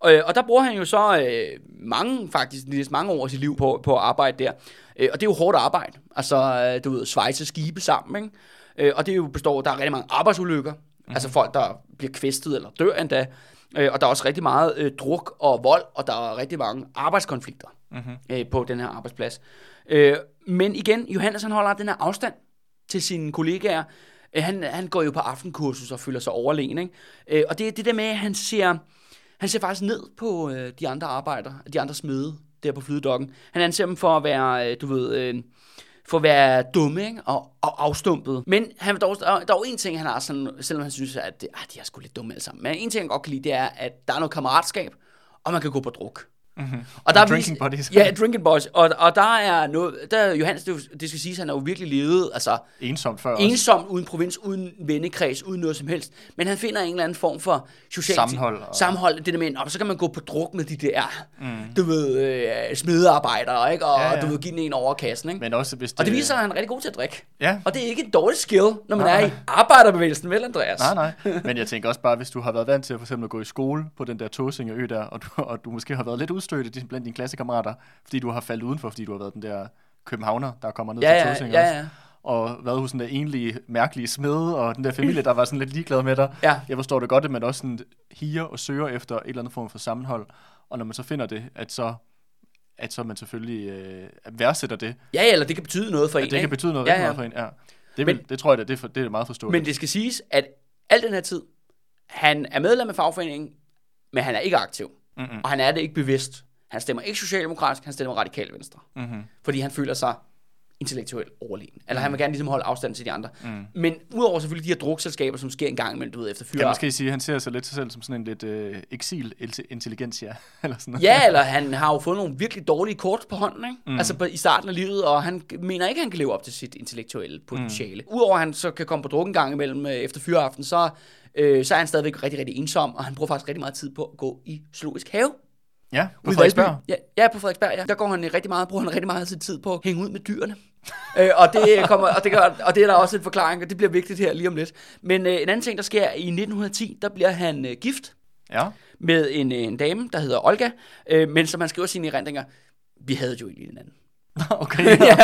Og, øh, og der bruger han jo så øh, mange, faktisk næsten mange år af sit liv på, på at arbejde der. Øh, og det er jo hårdt arbejde. Altså, øh, du ved, svejse skibe sammen, ikke? Øh, og det er jo består, der er rigtig mange arbejdsulykker. Mm. Altså folk, der bliver kvæstet eller dør endda. Øh, og der er også rigtig meget øh, druk og vold, og der er rigtig mange arbejdskonflikter mm-hmm. øh, på den her arbejdsplads. Øh, men igen, Johannes han holder den her afstand til sine kollegaer. Øh, han, han går jo på aftenkursus og føler sig overlegen. Ikke? Øh, og det er det der med, at han ser, han ser faktisk ned på øh, de andre arbejdere, de andre smede der på flydedokken. Han anser dem for at være, øh, du ved, øh, for at være dumme ikke? Og, og afstumpet. Men han, dog, der, er en ting, han har sådan, selvom han synes, at det, ah, de er sgu lidt dumme alle sammen. Men en ting, han godt kan lide, det er, at der er noget kammeratskab, og man kan gå på druk. Mm-hmm. Og der er drinking vis- buddies. Ja, drinking boys. Og, og der er noget, der er Johannes, det, det skal siges, han har jo virkelig levet, altså Ensomt før også. ensom, uden provins, uden vennekreds, uden noget som helst. Men han finder en eller anden form for social Sammenhold og- sammenhold det der med, og så kan man gå på druk med de der, mm. du ved, øh, smedearbejdere, ikke? Og Ja, ja, du ved, give den en over kassen, ikke? Men også hvis det... og det viser sig, at han er rigtig god til at drikke. Ja. Og det er ikke en dårlig skill, når man Nej. er i arbejderbevægelsen, vel Andreas? Nej, nej. Men jeg tænker også bare, hvis du har været vant til at for eksempel at gå i skole på den der Tåsinge ø der, og du, og du måske har været lidt udstødt din- blandt dine klassekammerater, fordi du har faldet udenfor, fordi du har været den der københavner, der kommer ned Ja, til ja, Tåsinge ja, også. ja. Og været hos den der enlige, mærkelige smed, og den der familie, der var sådan lidt ligeglad med dig. Ja. Jeg forstår det godt, at man også sådan higer og søger efter et eller andet form for sammenhold. Og når man så finder det, at så at så man selvfølgelig øh, værdsætter det, Ja, ja, eller det kan betyde noget for en, at det ikke? kan betyde noget Ja, ja. meget for en. Ja. Det, vil, Men- det tror jeg, da, det, er for, det er meget forståeligt. Men det skal siges, at al den her tid, han er medlem af fagforeningen, men han er ikke aktiv. Mm-mm. Og han er det ikke bevidst. Han stemmer ikke socialdemokratisk, han stemmer radikal venstre. Mm-hmm. Fordi han føler sig intellektuelt overlegen. Eller han vil gerne ligesom holde afstand til de andre. Mm. Men udover selvfølgelig de her drukselskaber, som sker en gang imellem, du ved, efter fyre. man måske sige, han ser sig lidt sig selv som sådan en lidt øh, eksil-intelligentia, eller sådan noget. Ja, eller han har jo fået nogle virkelig dårlige kort på hånden, ikke? Mm. altså på, i starten af livet, og han mener ikke, at han kan leve op til sit intellektuelle potentiale. Mm. Udover at han så kan komme på druk en gang imellem øh, efter fyreaften, så, øh, så er han stadigvæk rigtig, rigtig ensom, og han bruger faktisk rigtig meget tid på at gå i zoologisk have. Ja, på Frederiksberg. Ja, ja, på Frederiksberg, ja. Der går han rigtig meget, bruger han rigtig meget af sin tid på at hænge ud med dyrene. Øh, og, det kommer, og, det gør, og det er der også en forklaring, og det bliver vigtigt her lige om lidt. Men øh, en anden ting, der sker i 1910, der bliver han øh, gift Ja. med en, øh, en dame, der hedder Olga, øh, men som han skriver sine erindringer, vi havde jo egentlig hinanden. okay. ja.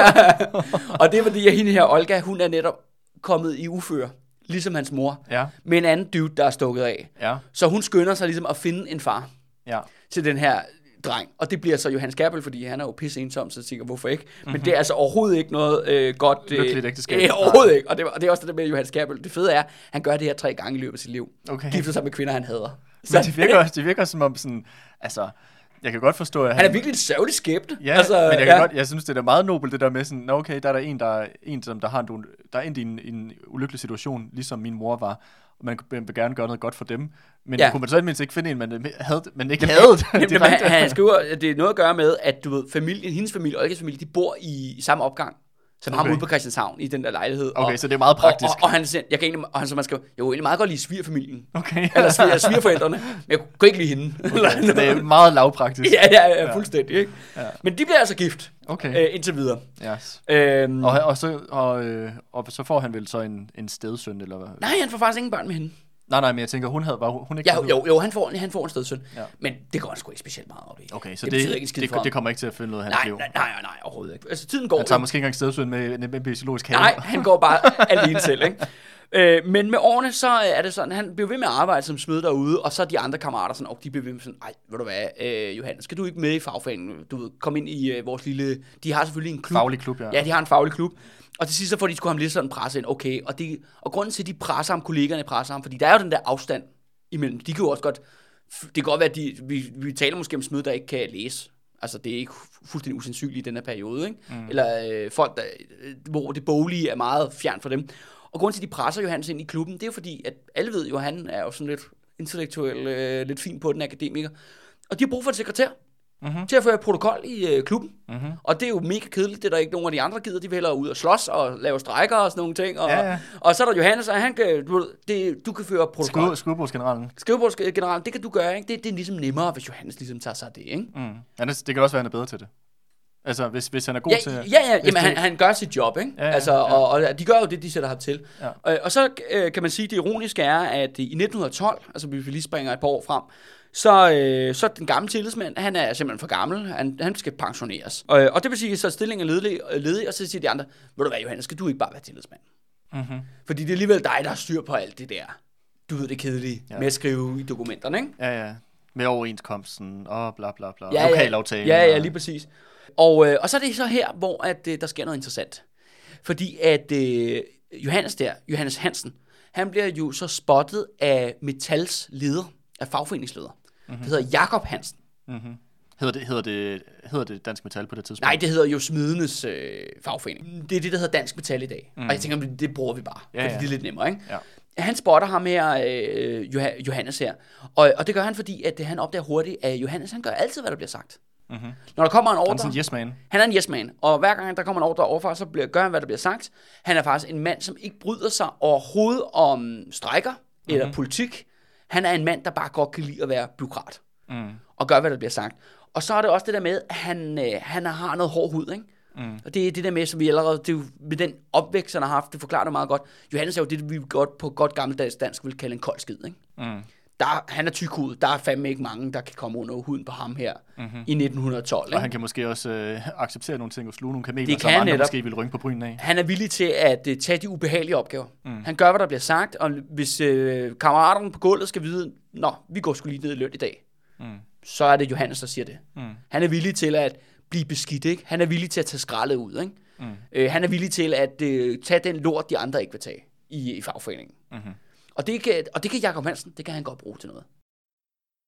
og det er fordi, at hende her, Olga, hun er netop kommet i uføre, ligesom hans mor, Ja. med en anden dude, der er stukket af. Ja. Så hun skynder sig ligesom at finde en far Ja. til den her dreng. Og det bliver så Johannes Gerbel, fordi han er jo pisse ensom, så tænker, hvorfor ikke? Mm-hmm. Men det er altså overhovedet ikke noget øh, godt... Øh, Lykkeligt ægteskab. Øh, overhovedet ikke. Og det, og det er også det der med Johannes Gerbel. Det fede er, han gør det her tre gange i løbet af sit liv. Okay. Gifter sig med kvinder, han hader. Men det virker, også, det virker som om sådan, altså, jeg kan godt forstå, at Han er virkelig en sørgelig skæbne. Ja, altså, men jeg, kan ja. godt, jeg synes, det er meget nobelt, det der med sådan, "Nå, okay, der er der en, der, er- en som der har en, der er endt i en, en ulykkelig situation, ligesom min mor var, og man vil gerne gøre noget godt for dem, men Ja. kunne man så mindste ikke finde en, man, havde, man ikke Jamen, havde Jamen, han, han skriver, at det er noget at gøre med, at du ved, familien, hendes familie, Olgas familie, de bor i, i samme opgang, som okay. ham ude på Christianshavn i den der lejlighed. Okay, og, så det er meget praktisk. Og, og, og han, jeg kan egentlig, og han, så man skriver, jeg kunne egentlig meget godt lide svigerfamilien. Okay. Eller sviger, svigerforældrene, men jeg kunne ikke lide hende. okay. Så det er meget lavpraktisk. ja, ja, ja, fuldstændig, ikke? Ja. Men de bliver altså gift, Okay. øh, indtil videre. Yes. Øhm, Og, og, så, og, øh, og så får han vel så en, en stedsøn, eller hvad? nej, han får faktisk ingen børn med hende. Nej, nej, men jeg tænker, hun havde, var hun ikke Ja, jo, jo, han får, han får en stedsøn. Ja. Men det går han sgu ikke specielt meget op i. Okay, så det, det, ikke en det, det, kommer ikke til at følge noget af hans nej, liv. nej, nej, nej, overhovedet ikke. Altså, tiden går Han tager jo. måske ikke engang stedsøn med, med, med biologisk have. Nej, han går bare alene selv, ikke? Øh, men med årene, så er det sådan, han bliver ved med at arbejde som smed derude, og så er de andre kammerater sådan, og de bliver ved med sådan, ej, ved du hvad, øh, Johannes, skal du ikke med i fagforeningen? Du ved, kom ind i øh, vores lille, de har selvfølgelig en klub. Faglig klub, ja. Ja, de har en faglig klub. Og til sidst så får de sgu ham lidt sådan presse ind, okay, og, det, og grunden til, at de presser ham, kollegerne presser ham, fordi der er jo den der afstand imellem, de kan jo også godt, det kan godt være, at de, vi, vi taler måske om smed, der ikke kan læse, Altså, det er ikke fu- fuldstændig usandsynligt i den her periode, ikke? Mm. Eller øh, folk, der, øh, hvor det boglige er meget fjern for dem. Og grunden til, at de presser Johannes ind i klubben, det er jo fordi, at alle ved jo, at han er jo sådan lidt intellektuel, øh, lidt fin på den akademiker. Og de har brug for en sekretær Mhm. til at føre protokol i øh, klubben. Mhm. Og det er jo mega kedeligt, det er der ikke nogen af de andre gider. De vil hellere ud og slås og lave strækker og sådan nogle ting. Og, Ja, ja. og så er der Johannes, og han kan, du, det, du kan føre protokol. Skud, skudbordsgeneralen. Skrivebordsgeneral, det kan du gøre, ikke? Det, det er ligesom nemmere, hvis Johannes ligesom tager sig af det, ikke? Mm. Ja, det, det kan også være, han er bedre til det. Altså, hvis, hvis han er god Ja, til... ja, ja, jamen, han, det- han gør sit job, ikke? Ja, ja, altså, ja. Og, og de gør jo det, de sætter ham til. Ja. Og, og så øh, kan man sige, at det ironiske er, at i 1912, altså hvis vi lige springer et par år frem, så, øh, så den gamle tillidsmand, han er simpelthen for gammel, han, han skal pensioneres. Og, og det vil sige, så stillingen er ledig, ledig, og så siger de andre, ved du hvad, Johannes, skal du ikke bare være tillidsmand? Mhm. Fordi det er alligevel dig, der har styr på alt det der. Du ved det kedelige Ja. med at skrive i dokumenterne, ikke? Ja, ja. Med overenskomsten og bla bla bla. Ja, Lokalaftalen. Ja, ja, lige præcis. Og, øh, og så er det så her, hvor at, øh, der sker noget interessant. Fordi at øh, Johannes der, Johannes Hansen, han bliver jo så spottet af Metals leder, af fagforeningsleder. Mm-hmm. Det hedder Jakob Hansen. Hedder det, hedder, det, hedder det Dansk Metal på det tidspunkt? Nej, det hedder jo Smidenes øh, fagforening. Det er det, der hedder Dansk Metal i dag. Mm. Og jeg tænker, det, det bruger vi bare, Ja, fordi ja. det er lidt nemmere, ikke? Ja. Han spotter ham her, øh, Joha- Johannes her. Og, og det gør han, fordi at han opdager hurtigt, at Johannes han gør altid, hvad der bliver sagt. Mm-hmm. Når der kommer en Han er ordre... sådan en yes man. Han er en yes man, og hver gang der kommer en ordre overfra, så bliver, gør han, hvad der bliver sagt. Han er faktisk en mand, som ikke bryder sig overhovedet om strækker mm-hmm. eller politik. Han er en mand, der bare godt kan lide at være byråkrat. Mm. Og gøre, hvad der bliver sagt. Og så er det også det der med, at han, øh, han har noget hård hud, ikke? Mm. Og det er det der med, som vi allerede, det er jo, med den opvækst, han har haft, det forklarer det meget godt. Johannes er jo det, vi godt på godt gammeldags dansk vil kalde en kold skid, ikke? Mm. Der, han er tykhudet. Der er fandme ikke mange, der kan komme under huden på ham her mm-hmm. i 1912. Ikke? Og han kan måske også øh, acceptere nogle ting og sluge nogle kameler, Det som andre netop. måske vil rynke på brynen af. Han er villig til at uh, tage de ubehagelige opgaver. Mm. Han gør, hvad der bliver sagt, og hvis uh, kammeraterne på gulvet skal vide, nå, vi går sgu lige ned i løn i dag, mm. så er det Johannes, der siger det. Mm. Han er villig til at blive beskidt, ikke? Han er villig til at tage skraldet ud, ikke? Mm. Uh, han er villig til at uh, tage den lort, de andre ikke vil tage i, i fagforeningen. Mm-hmm. Og, det kan, og det kan Jacob Hansen, det kan han godt bruge til noget.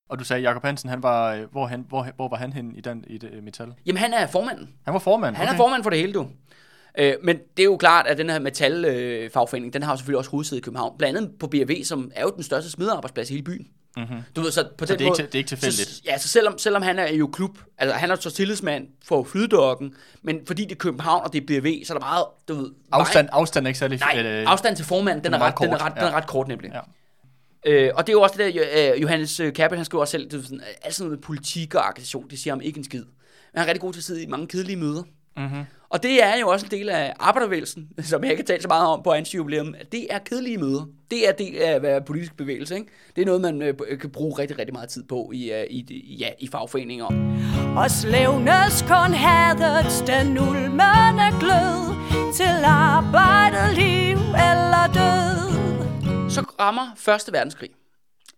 Og du sagde, Jakob Hansen, han var, øh, hvor, han, hvor, hvor var han hen i, den, i det øh, metal? Jamen, han er formanden. Han var formand. Han er formand for det hele, du. Øh, men det er jo klart, at den her metal-fagforening, den har jo selvfølgelig også hovedsæde i København. Blandt andet på BRV, som er jo den største smidearbejdsplads i hele byen. Mm-hmm. Du ved, så på Så den det er ikke måde, til- det er ikke tilfældigt? Så, ja, så selvom, selvom han er jo klub, altså han er så tillidsmand for flydedokken, men fordi det er København, og det er BRV, så er der meget, du ved... Afstand, afstand er ikke særlig... Nej, øh, afstand til formanden, den, den er, ret, den, er kort, ret, den er ja. ret kort nemlig. Ja. Øh, og det er jo også det der, øh, Johannes øh, han skriver også selv, det er sådan, alt sådan noget med politik og agitation, det siger ham ikke en skid. Men han er rigtig god til at sidde i mange kedelige møder. Mm-hmm. Og det er jo også en del af arbejdervægelsen, som jeg ikke har talt så meget om på hans jubilæum. Det er kedelige møder. Det er del af at være politisk bevægelse. Ikke? Det er noget, man øh, kan bruge rigtig, rigtig meget tid på i, øh, i, ja, i fagforeninger. Og slævnes kun hadet den ulmende glød Til arbejdet, liv eller død Så rammer 1. verdenskrig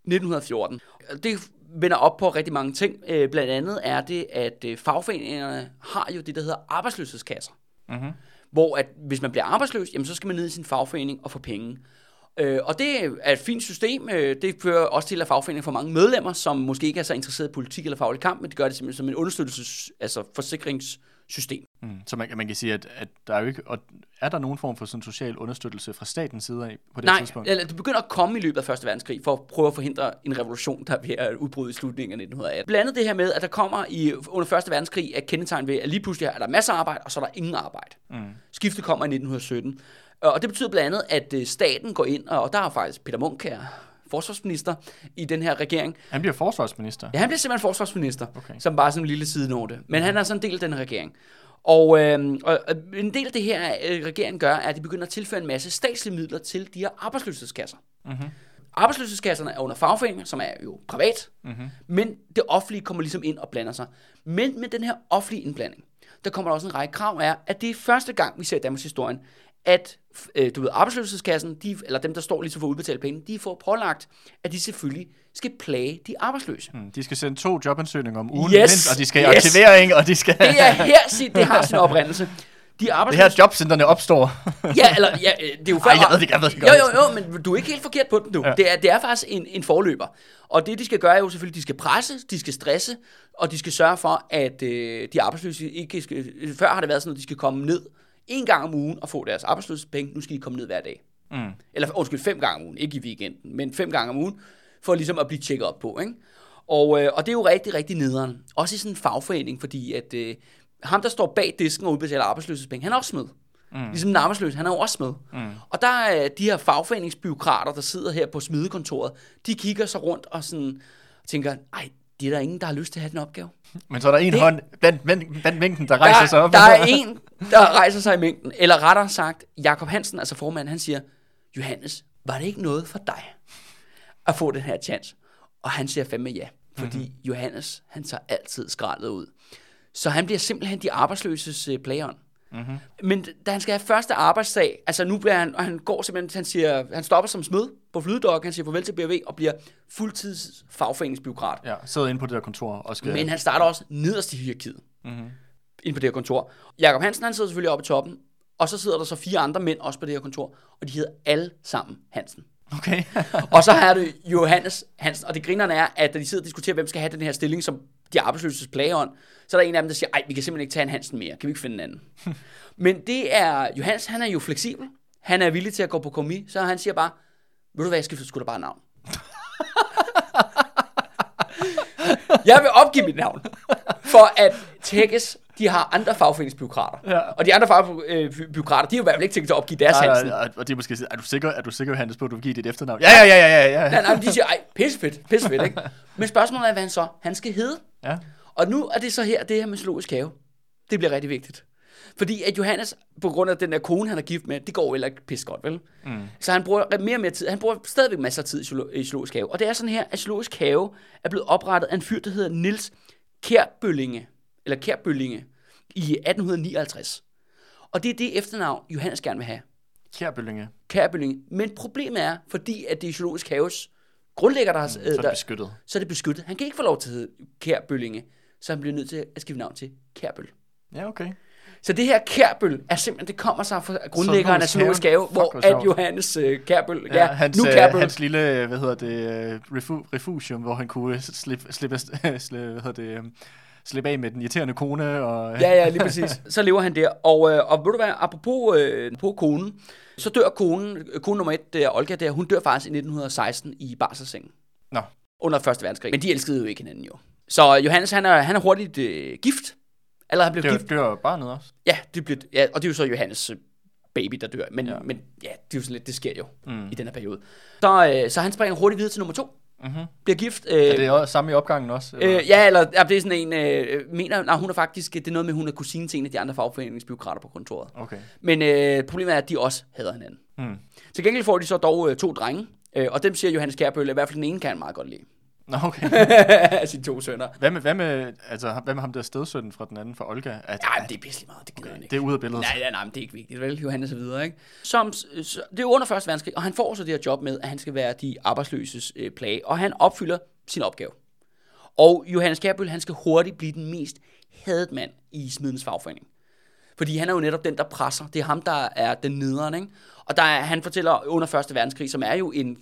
1914. Det vender op på rigtig mange ting. Øh, Blandt andet er det, at øh, fagforeningerne har jo det, der hedder arbejdsløshedskasser. Mm-hmm. Hvor at, hvis man bliver arbejdsløs, jamen, så skal man ned i sin fagforening og få penge. Øh, og det er et fint system. Øh, det fører også til, at fagforeningen får mange medlemmer, som måske ikke er så interesseret i politik eller faglig kamp, men det gør det simpelthen som en understøttelses, altså forsikringssystem. Mm. Så man, man kan sige, at, at der er jo ikke... Og er der nogen form for sådan social understøttelse fra statens side af på det Nej, tidspunkt? eller det begynder at komme i løbet af 1. verdenskrig, for at prøve at forhindre en revolution, der er at udbryde i slutningen af 1918. Blandt andet det her med, at der kommer i, under 1. verdenskrig er kendetegn ved, at lige pludselig er der masser af arbejde, og så er der ingen arbejde. Mm. Skiftet kommer i 1917. Og det betyder blandt andet, at øh, staten går ind, og der er faktisk Peter Munk her, forsvarsminister i den her regering. Han bliver forsvarsminister. Ja, han bliver simpelthen forsvarsminister, Okay. som bare sådan en lille sidenote. Men han er sådan en del af den her regering. Og, øh, og en del af det her, øh, regeringen gør, er, at de begynder at tilføre en masse statslige midler til de her arbejdsløshedskasser. Mm-hmm. Arbejdsløshedskasserne er under fagforeninger, som er jo privat, mm-hmm. men det offentlige kommer ligesom ind og blander sig. Men med den her offentlige indblanding, der kommer der også en række krav af, at det er første gang, vi ser i Danmarks historien, at øh, du ved, arbejdsløshedskassen, de, eller dem, der står ligesom for at udbetale penge, de får pålagt, at de selvfølgelig skal plage de arbejdsløse. Mm. De skal sende to jobansøgninger om ugen, Yes! mindst, og de skal Yes! aktivering, og de skal... Det er her, sit, det har sin oprindelse. De det arbejdsløse... her jobcentrene opstår. Ja, eller, ja, øh, det er jo før... Ej, jeg ved det, jeg ved det Jo, godt. jo, jo, men du er ikke helt forkert på den, du. Ja. Det, er, det er faktisk en, en forløber. Og det, de skal gøre, er jo selvfølgelig, de skal presse, de skal stresse, og de skal sørge for, at øh, de arbejdsløse ikke skal... Før har det været sådan, at de skal komme ned en gang om ugen og få deres arbejdsløshedspenge. Nu skal de komme ned hver dag. Mm. Eller undskyld, fem gange om ugen. Ikke i weekenden, men fem gange om ugen, for ligesom at blive tjekket op på, ikke? Og, øh, og det er jo rigtig, rigtig nederen. Også i sådan en fagforening, fordi at øh, ham, der står bag disken og udbetaler arbejdsløshedspenge, han er også smed. Mm. Ligesom den arbejdsløse, han er jo også smed. Mm. Og der er de her fagforeningsbyråkrater, der sidder her på smidekontoret, de kigger sig rundt og sådan tænker, ej, det er der ingen, der har lyst til at have den opgave. Men så er der en Det- hånd blandt, blandt, blandt mængden, der rejser der, sig op. Der er en, der rejser sig i mængden. Eller rettere sagt, Jakob Hansen, altså formanden, han siger, Johannes, var det ikke noget for dig at få den her chance? Og han siger fandme ja, fordi mm-hmm. Johannes, han tager altid skraldet ud. Så han bliver simpelthen de arbejdsløses øh, playeren. Mm-hmm. Men da han skal have første arbejdsdag, altså nu bliver han, og han går simpelthen, han siger, han stopper som smed på flydedok, han siger farvel til BRV og bliver fuldtids fagforeningsbiokrat. Ja, sidder inde på det der kontor og skal... Men han starter også nederst i hierarkiet. Mm-hmm. Ind på det her kontor. Jakob Hansen, han sidder selvfølgelig oppe i toppen. og så sidder der så fire andre mænd også på det her kontor, og de hedder alle sammen Hansen. Okay. Og så har du Johannes Hansen, og det grinerne er, at da de sidder og diskuterer, hvem skal have den her stilling som de arbejdsløses plageånd, så er der en af dem, der siger, ej, vi kan simpelthen ikke tage en Hansen mere, kan vi ikke finde en anden? Men det er, Johannes, han er jo fleksibel, han er villig til at gå på kommis, så han siger bare, ved du hvad, jeg skifter sgu da bare navn. jeg vil opgive mit navn, for at Tækkes, de har andre fagforeningsbyråkrater. Ja. Og de andre fagforeningsbyråkrater, de har jo i hvert fald ikke tænkt sig at opgive deres Hansen. ej, ej, og de er måske er du sikker, er du sikker, Hannes, på, at du vil give dit efternavn? Ja, ja, ja, ja, ja, ja. Nej, nej, men de siger, ej, pissefedt, pissefedt, ikke? Men spørgsmålet er, hvad han så, han skal hedde. ja. Og nu er det så her, det her med zoologisk have. Det bliver rigtig vigtigt. Fordi at Johannes, på grund af den der kone, han er gift med, det går jo heller ikke pisse godt, vel? Mm. Så han bruger mere og mere tid. Han bruger stadigvæk masser af tid i zoolo- i zoologisk have. Og det er sådan her, at zoologisk have er blevet oprettet af en fyr, der hedder Nils Kærbøllinge, eller Kærbøllinge, i 1859. Og det er det efternavn, Johannes gerne vil have. Kærbøllinge. Kærbøllinge. Men problemet er, fordi at det er zoologisk haves grundlægger, der har... Så er det der, beskyttet. så er det beskyttet. Han kan ikke få lov til at hedde Kærbøllinge, så han bliver nødt til at skifte navn til Kærbøl. Ja, okay. Så det her Kærbøl er simpelthen, det kommer sig fra grundlæggeren af Zoologisk Have, hvor at. Johannes øh, Kærbøl, ja, Ja, hans, nu øh, Kærbøl, hans lille, hvad hedder det, uh, refu, refugium, hvor han kunne slippe, slippe, slippe, hvad hedder det, um, slippe af med den irriterende kone. Og, Ja, ja, lige præcis. Så lever han der. Og, øh, og ved du hvad, apropos øh, på konen, så dør konen, øh, kone nummer et, der, Olga der, hun dør faktisk i 1916 i barselssengen. Nå. Under Første Verdenskrig. Men de elskede jo ikke hinanden jo. Så Johannes, han er, han er hurtigt øh, gift. Eller han blev dør, gift. dør barnet også. Ja, det blev, ja, og det er jo så Johannes øh, baby, der dør. Men Ja. ja, men, ja det er jo sådan lidt, det sker jo mm. i den her periode. Så, øh, så han springer hurtigt videre til nummer to. Mm-hmm. Bliver gift. Øh, Er det også samme i opgangen også? eller? Øh, ja, eller ja, det er sådan en, øh, mener, nej, hun er faktisk, det er noget med, hun er kusine til en af de andre fagforeningsbyråkrater på kontoret. Okay. Men øh, problemet er, at de også hader hinanden. Mm. Til gengæld får de så dog øh, to drenge, øh, og dem siger Johannes Kærbøl, i hvert fald den ene kan han meget godt lide. Nå, okay. af sine to sønner. Hvad med, hvad med, altså, hvad med ham der stedsønnen fra den anden, fra Olga? At, Nej, men det er pisselig meget, det gider han ikke. det er ude af billedet. Nej, nej, nej, men det er ikke vigtigt, vel? Johannes og videre, ikke? Som, så, det er under første verdenskrig, og han får så det her job med, at han skal være de arbejdsløses øh, plage, og han opfylder sin opgave. Og Johannes Kærbøl, han skal hurtigt blive den mest hadet mand i Smidens fagforening. Fordi han er jo netop den, der presser. Det er ham, der er den nederen, ikke? Og der er, han fortæller under Første Verdenskrig, som er jo en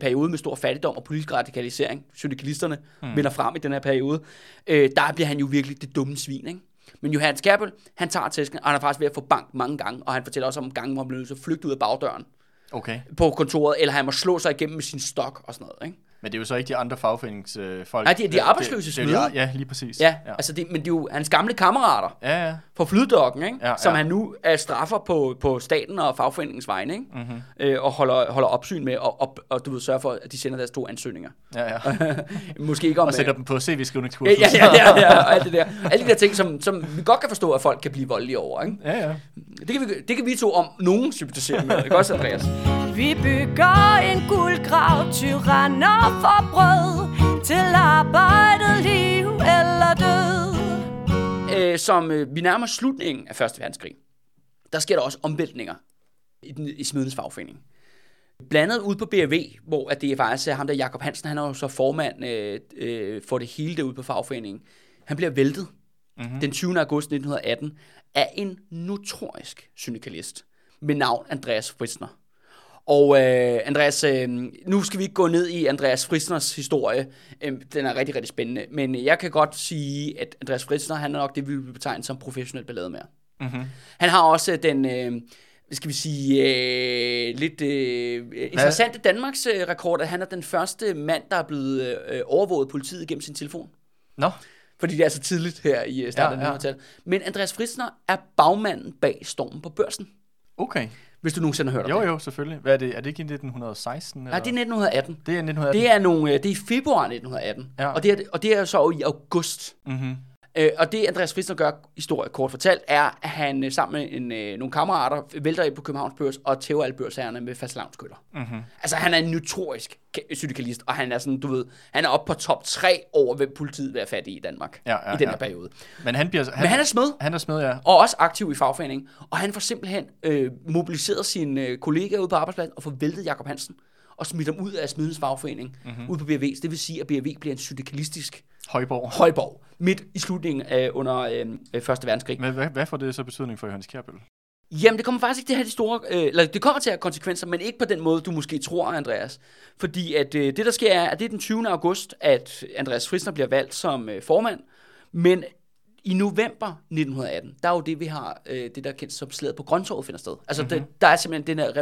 periode med stor fattigdom og politisk radikalisering. Syndikalisterne hmm. vinder frem i den her periode. Øh, der bliver han jo virkelig det dumme svin, ikke? Men Johannes Kærbøl, han tager tæsken, og han er faktisk ved at få bank mange gange, og han fortæller også om gange, hvor han bliver nødt til at flygte ud af bagdøren Okay. på kontoret, eller han må slå sig igennem med sin stok og sådan noget, ikke? Men det er jo så ikke de andre fagforeningsfolk. Nej, det er de arbejdsløses det, det, det, Ja, lige præcis. Ja, ja. altså det, men det er jo hans gamle kammerater, Ja, ja. på flyddokken, ikke? Ja, Ja, som ja. han nu er straffer på, på staten og fagforeningens vegne, ikke? Mhm. Mm-hmm. Øh, og holder, holder opsyn med, og, og, og du ved, sørger for, at de sender deres to ansøgninger. ja, ja. Måske ikke om... Og sætter øh, dem på CV-skrivningskursus. Ja, ja, ja, ja, og alt det der. Alle de der ting, som, som vi godt kan forstå, at folk kan blive voldelige over, ikke? ja, ja. Det kan vi, det kan vi to om nogen sympatisere med, ikke også, Andreas? Vi bygger en guldgrav, tyranner for brød Til arbejdet, liv eller død øh, som øh, vi nærmer slutningen af Første Verdenskrig, der sker der også omvæltninger i, den, i Smidens fagforening. Blandet ud på BRV, hvor at det er faktisk er ham der, Jakob Hansen, han er jo så formand øh, øh, for det hele derude på fagforeningen. Han bliver væltet mm-hmm. den 20. august 1918 af en notorisk syndikalist med navn Andreas Fritzner. Og øh, Andreas, øh, nu skal vi ikke gå ned i Andreas Fritzners historie. Øh, den er rigtig, rigtig spændende. Men jeg kan godt sige, at Andreas Fritzner, han er nok det, vi vil betegne som professionel ballademager. Mm-hmm. Han har også den, øh, skal vi sige, øh, lidt øh, interessante Danmarks øh, rekord, at han er den første mand, der er blevet øh, overvåget af politiet gennem sin telefon. Nå, Fordi det er så tidligt her i øh, starten Ja, ja, ja. ja. af Men Andreas Fritzner er bagmanden bag stormen på børsen. okay. Hvis du nogensinde har hørt om Jo, det. jo, selvfølgelig. Hvad er det? Er det ikke i 1916? Nej, det er 1918. det er 1918. Det er, nogle, øh, det er i februar 1918, Ja. ja. og, det er, og det er så i august. Mm-hmm. Øh, og det Andreas Fritzner gør, historie kort fortalt, er, at han øh, sammen med en, øh, nogle kammerater vælter ind på Københavns Børs og tæver alle børsherrerne med fastlavnskøller. Mm-hmm. Altså, han er en notorisk ka- syndikalist, og han er sådan, du ved, han er oppe på top 3 over, hvem politiet vil have fat i i Danmark Ja, ja, i den ja. her periode. Men han bliver... Han, Men han er smed, Han er smed, ja. og også aktiv i fagforeningen, og han får simpelthen øh, mobiliseret sine øh, kollegaer ude på arbejdspladsen og får væltet Jakob Hansen og smidt ham ud af Smidens fagforening, mm-hmm. ud på BRV. Det vil sige, at BRV bliver en syndikalistisk Højborg. højborg midt i slutningen af under øh, øh, Første Verdenskrig. Men hvad, hvad får det så betydning for Johannes Kjærbøl? Jamen, det kommer faktisk ikke til at have de store... Øh, eller det kommer til at have konsekvenser, men ikke på den måde, du måske tror, Andreas. Fordi at øh, det, der sker, er, at det er den 20. august, at Andreas Frisner bliver valgt som øh, formand. Men i november 1918, der er jo det, vi har, øh, det der er kendt som slaget på Grøntorvet finder sted. Altså, mm-hmm. det, der er simpelthen den her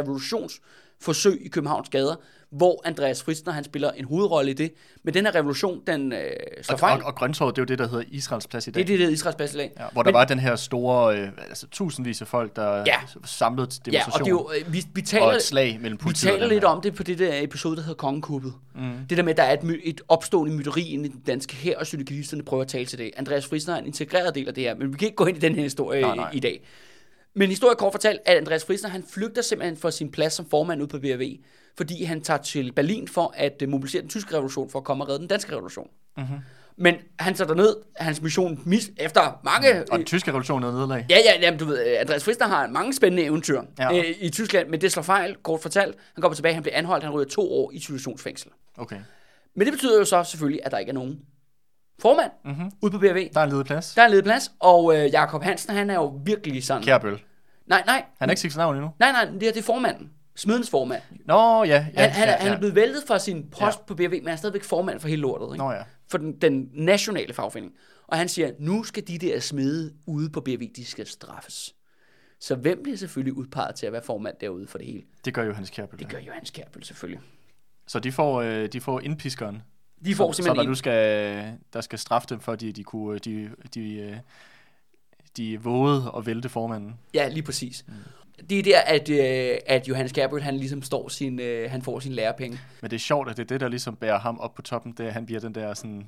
revolutionsforsøg i Københavns gader, hvor Andreas Fristner, han spiller en hovedrolle i det. Men den her revolution, den øh, slår Og, fejl. og, og Grøntorvet, det er jo det, der hedder Israels plads i dag. det er det, der er Israels plads i dag. Ja, hvor der Men- var den her store, øh, altså tusindvis af folk, der Ja. samlede til Ja, og det er demonstration. jo, øh, vi, vi og taler, et slag mellem vi politiet og taler lidt om det på det der episode, der hedder Kongekuppet. Mm. Det der med, at der er et, et opstående myteri i den danske her, og syndikalisterne prøver at tale til det. Andreas Frisner er en integreret del af det her, men vi kan ikke gå ind i den her historie nej. nej. i dag. Men historie kort fortalt, at Andreas Frisner, han flygter simpelthen fra sin plads som formand ud på BRV, fordi han tager til Berlin for at øh, mobilisere den tyske revolution, for at komme og redde den danske revolution. Mm-hmm. Men han tager ned, hans mission mis, efter mange... Og den tyske revolution er nederlag. Ja, ja, jamen, du ved, øh, Andreas Frister har mange spændende eventyr ja. øh, i Tyskland, men det slår fejl, kort fortalt. Han kommer tilbage, han bliver anholdt, han ryger to år i isolationsfængsel. Okay. Men det betyder jo så selvfølgelig, at der ikke er nogen formand mm-hmm. ude på BRV. Der er en ledig plads. Der er en ledig plads, og øh, Jakob Hansen, han er jo virkelig sådan... Kærbøl. Nej, nej, Han er ikke sit navn endnu. nej, nej, det, her, det er formanden. Smidens formand. Nå, ja. ja, Han, han, ja, er, han ja. er blevet væltet fra sin post Ja. ja. på BRV, men han er stadigvæk formand for hele lortet. Ikke? Nå ja. For den, den nationale fagforening. Og han siger, nu skal de der smede ude på BRV, de skal straffes. Så hvem bliver selvfølgelig udpeget til at være formand derude for det hele? Det gør Johannes Kærbøl. Det gør Johannes Kjærbøl selvfølgelig. Så de får, øh, de får indpiskeren. De får så, så simpelthen der, en, du skal, der skal straffe dem, fordi de kunne, de, de, de vågede at vælte formanden. Ja, lige præcis. Mm. Det er der, at, øh, at Johannes Kjærbøl, han ligesom står sin, øh, han får sin lærepenge. Men det er sjovt, at det er det, der ligesom bærer ham op på toppen, det er, at han bliver den der sådan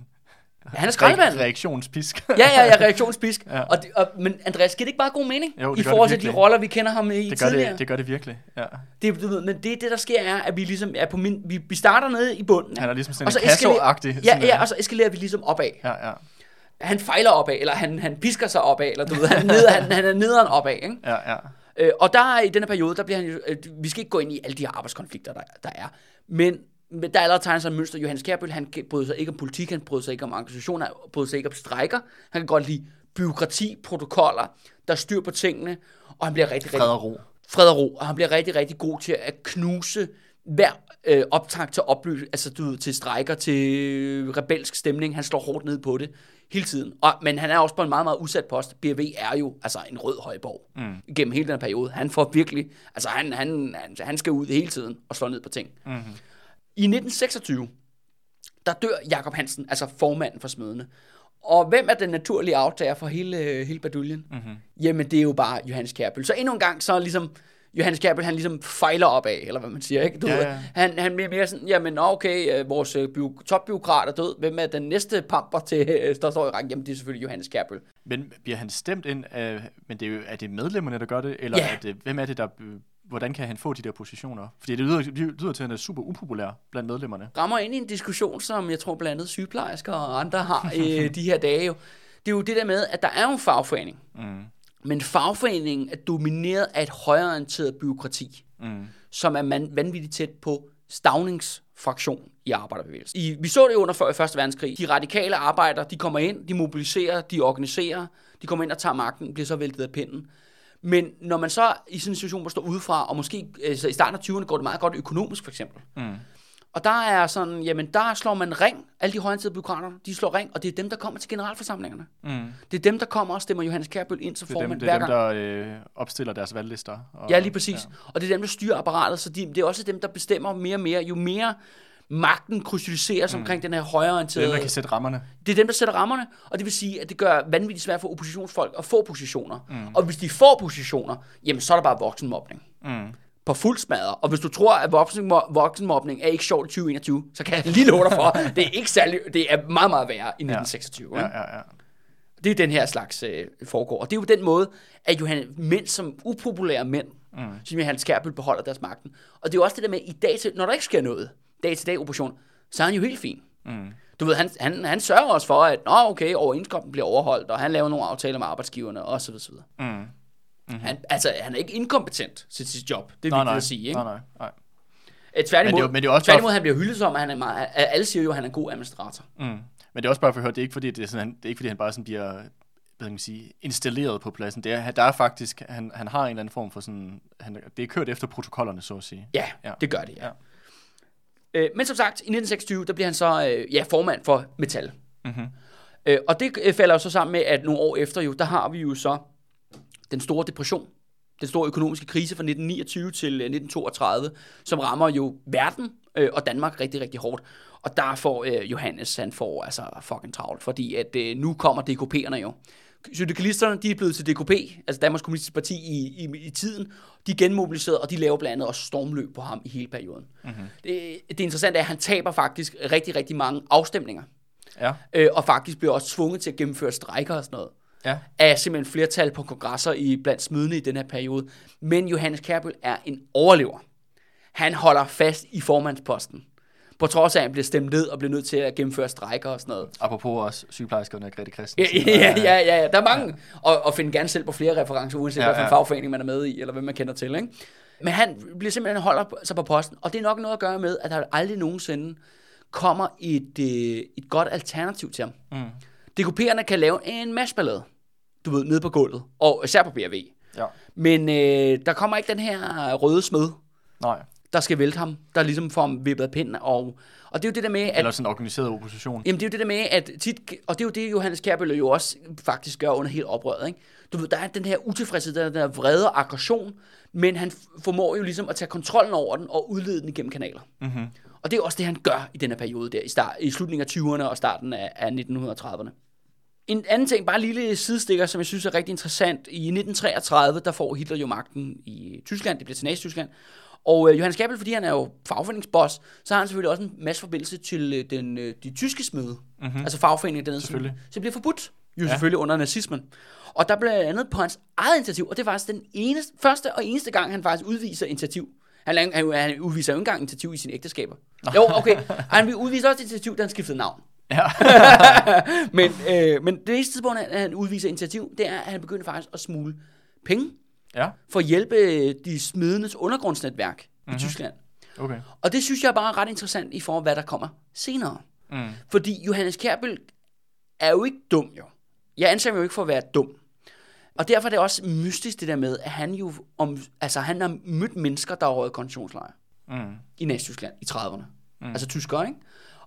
Han er skraldemanden. reaktionspisk. ja, ja, ja, reaktionspisk. Ja. Og, det, og, men Andreas, giver det ikke bare god mening? Jo, I forhold til de roller, vi kender ham i det, gør tidligere. det, det gør det virkelig, ja. Det, du ved, men det, det, der sker, er, at vi ligesom er på min... Vi, vi starter nede i bunden. Han er ligesom sådan Og så en kasso-agtig. Ja, ja, og så eskalerer vi ligesom opad. ja, ja. Han fejler opad, eller han, han pisker sig opad, eller du ved, han, nede, han, han er nederen opad, ikke? Ja, ja. Øh, og der er i denne periode, der bliver han jo, øh, vi skal ikke gå ind i alle de her arbejdskonflikter, der, der er, men, men der er allerede tegnet sig et mønster. Johannes Kjærbøl, han bryder sig ikke om politik, han bryder sig ikke om organisationer, han bryder sig ikke om strækker. Han kan godt lide byråkrati, protokoller, der er styr på tingene, og han bliver rigtig, Fred og ro. fred og ro, og han bliver rigtig, rigtig god til at knuse hver øh, optag til opløs, altså du til strækker, til rebelsk stemning. Han slår hårdt ned på det hele tiden. Og, men han er også på en meget, meget udsat post. BRV er jo altså en rød højborg mm. gennem hele den periode. Han får virkelig, altså han, han, han, han skal ud hele tiden og slå ned på ting. Mm-hmm. I 1926, der dør Jakob Hansen, altså formanden for smedene. Og hvem er den naturlige aftager for hele, hele baduljen? Mm-hmm. Jamen, det er jo bare Johannes Kjærbøl. Så endnu en gang, så ligesom, Johannes Kjærbøl, han ligesom fejler opad, eller hvad man siger, ikke? Du Ja, ja. han, han bliver mere sådan, jamen, okay, øh, vores øh, bio, topbiokrat er død. Hvem er den næste pamper til, øh, der står i rækken? Jamen, det er selvfølgelig Johannes Kjærbøl. Men bliver han stemt ind af, men det er, jo, er det medlemmerne, der gør det, eller Ja. er det, hvem er det, der, hvordan kan han få de der positioner? Fordi det lyder, det lyder til, at han er super upopulær blandt medlemmerne. rammer ind i en diskussion, som jeg tror blandt andet sygeplejersker og andre har i de her dage. Jo. Det er jo det der med, at der er jo en fagforening. Mm. Men fagforeningen er domineret af et højreorienteret byråkrati, mm. som er man, vanvittigt tæt på stavningsfraktion i arbejderbevægelsen. I, vi så det under før- Første Verdenskrig. De radikale arbejdere, de kommer ind, de mobiliserer, de organiserer, de kommer ind og tager magten, bliver så væltet af pinden. Men når man så i sådan en situation, hvor står udefra, og måske altså i starten af 20'erne går det meget godt økonomisk for eksempel, mm. Og der er sådan, jamen der slår man ring, alle de højorienterede byråkrater, de slår ring, og det er dem, der kommer til generalforsamlingerne. Mm. Det er dem, der kommer og stemmer Johannes Kjærbøl ind som Det er dem, formand det er hver dem gang. der øh, opstiller deres valglister. Og, Ja, lige præcis. Ja. Og det er dem, der styrer apparatet, så de, det er også dem, der bestemmer mere og mere. Jo mere magten krystalliseres mm. omkring den her Det er højreorienterede... dem, der kan sætte rammerne. Det er dem, der sætter rammerne, og det vil sige, at det gør vanvittigt svært for oppositionsfolk at få positioner. Mm. Og hvis de får positioner, jamen så er der bare voksenmobning. Mm. På fuld smadre. Og hvis du tror, at voksen, voksenmobning er ikke sjovt i 2021, så kan jeg lige love dig for, det er ikke særlig, det er meget, meget værre i 1926. Ja, ikke? ja, ja. Det er den her slags øh, foregår. Og det er jo den måde, at Johan, mænd som upopulære mænd, mm. som Johan Skærbøl beholder deres magten. Og det er jo også det der med, i dag til, når der ikke sker noget, dag til dag operation, så er han jo helt fin. Mm. Du ved, han, han, han sørger også for, at Nå, okay, overenskomsten bliver overholdt, og han laver nogle aftaler med arbejdsgiverne, og så videre. Mm. Mm-hmm. Han, altså, han er ikke inkompetent til sit job. Det er Nej, vigtigt nej, at sige, ikke? nej, nej, nej. Øh, Tværtimod, Men det er men det er også tværtimod bare- han bliver hyldet som, at han er meget, alle siger jo, at han er en god administrator. Mm. Men det er også bare for at høre, det er ikke fordi, det er, sådan, det er ikke fordi, han bare sådan bliver hvad kan man sige, installeret på pladsen. Det er, der er faktisk, han, han har en eller anden form for sådan, han, det er kørt efter protokollerne, så at sige. Ja, ja. det gør det, ja. ja. Øh, men som sagt, i 1926, der bliver han så øh, ja, formand for Metal. Mm-hmm. Øh, og det øh, falder jo så sammen med, at nogle år efter jo, der har vi jo så den store depression, den store økonomiske krise fra 1929 til 1932, øh, som rammer jo verden øh, og Danmark rigtig, rigtig hårdt. Og der får øh, Johannes, han får altså fucking travlt, fordi at øh, nu kommer DKP'erne jo. Syndikalisterne, de er blevet til DKP, altså Danmarks Kommunistiske Parti i, i, i tiden. De er genmobiliseret, og de laver blandt andet også stormløb på ham i hele perioden. Mm-hmm. Det, det interessante er, at han taber faktisk rigtig, rigtig mange afstemninger. Ja. Øh, og faktisk bliver også tvunget til at gennemføre strejker og sådan noget. Ja. Af simpelthen flertal på kongresser i blandt smidende i den her periode. Men Johannes Kærbøl er en overlever. Han holder fast i formandsposten. På trods af, at han bliver stemt ned og bliver nødt til at gennemføre strækker og sådan noget. Apropos også sygeplejerskerne og Grete Christensen. Ja, ja, ja, ja, ja. Der er mange. Ja. Og, og finde gerne selv på flere referencer, uanset ja, ja. hvilken fagforening man er med i, eller hvem man kender til. Ikke? Men han bliver simpelthen holder sig på posten, og det er nok noget at gøre med, at der aldrig nogensinde kommer et, øh, et godt alternativ til ham. Mm. DKP'erne kan lave en masse ballade, du ved, nede på gulvet, og især på BRV. Ja. Men øh, der kommer ikke den her røde smed. Nej der skal vælte ham, der ligesom får ham vippet af pinden. Og, og det er jo det der med, at... Eller sådan en organiseret opposition. Jamen det er jo det der med, at tit, og det er jo det, Johannes Kærbøl jo også faktisk gør under helt oprøret. Ikke? Du ved, der er den her utilfredshed, der er den her vrede og aggression, men han formår jo ligesom at tage kontrollen over den og udlede den igennem kanaler. Mm-hmm. Og det er også det, han gør i den her periode der, i, start, i slutningen af 20'erne og starten af, af 1930'erne. En anden ting, bare en lille sidestikker, som jeg synes er rigtig interessant. I 1933, der får Hitler jo magten i Tyskland, det bliver til Nazi-Tyskland, og øh, Johannes Gabel, fordi han er jo fagforeningsboss, så har han selvfølgelig også en masse forbindelse til øh, den, øh, de tyske smede. Mm-hmm. Altså fagforeningen dernede. Så det bliver forbudt. Jo ja. selvfølgelig under nazismen. Og der blev andet på hans eget initiativ, og det er faktisk den eneste, første og eneste gang, han faktisk udviser initiativ. Han, han, han udviser jo ikke engang initiativ i sine ægteskaber. Jo, okay. Han udviser også initiativ, da han skiftede navn. Ja. men, øh, men det eneste tidspunkt, at han udviser initiativ, det er, at han begynder faktisk at smule penge ja. for at hjælpe de smidendes undergrundsnetværk mm-hmm. i mhm. Tyskland. Okay. Og det synes jeg er bare ret interessant i forhold til, hvad der kommer senere. Mm. Fordi Johannes Kærbøl er jo ikke dum, jo. Jeg anser ham jo ikke for at være dum. Og derfor er det også mystisk det der med, at han jo om, altså han har mødt mennesker, der har røget koncentrationslejre mm. i Næsttyskland i 30'erne. Mm. Altså tyskere, ikke?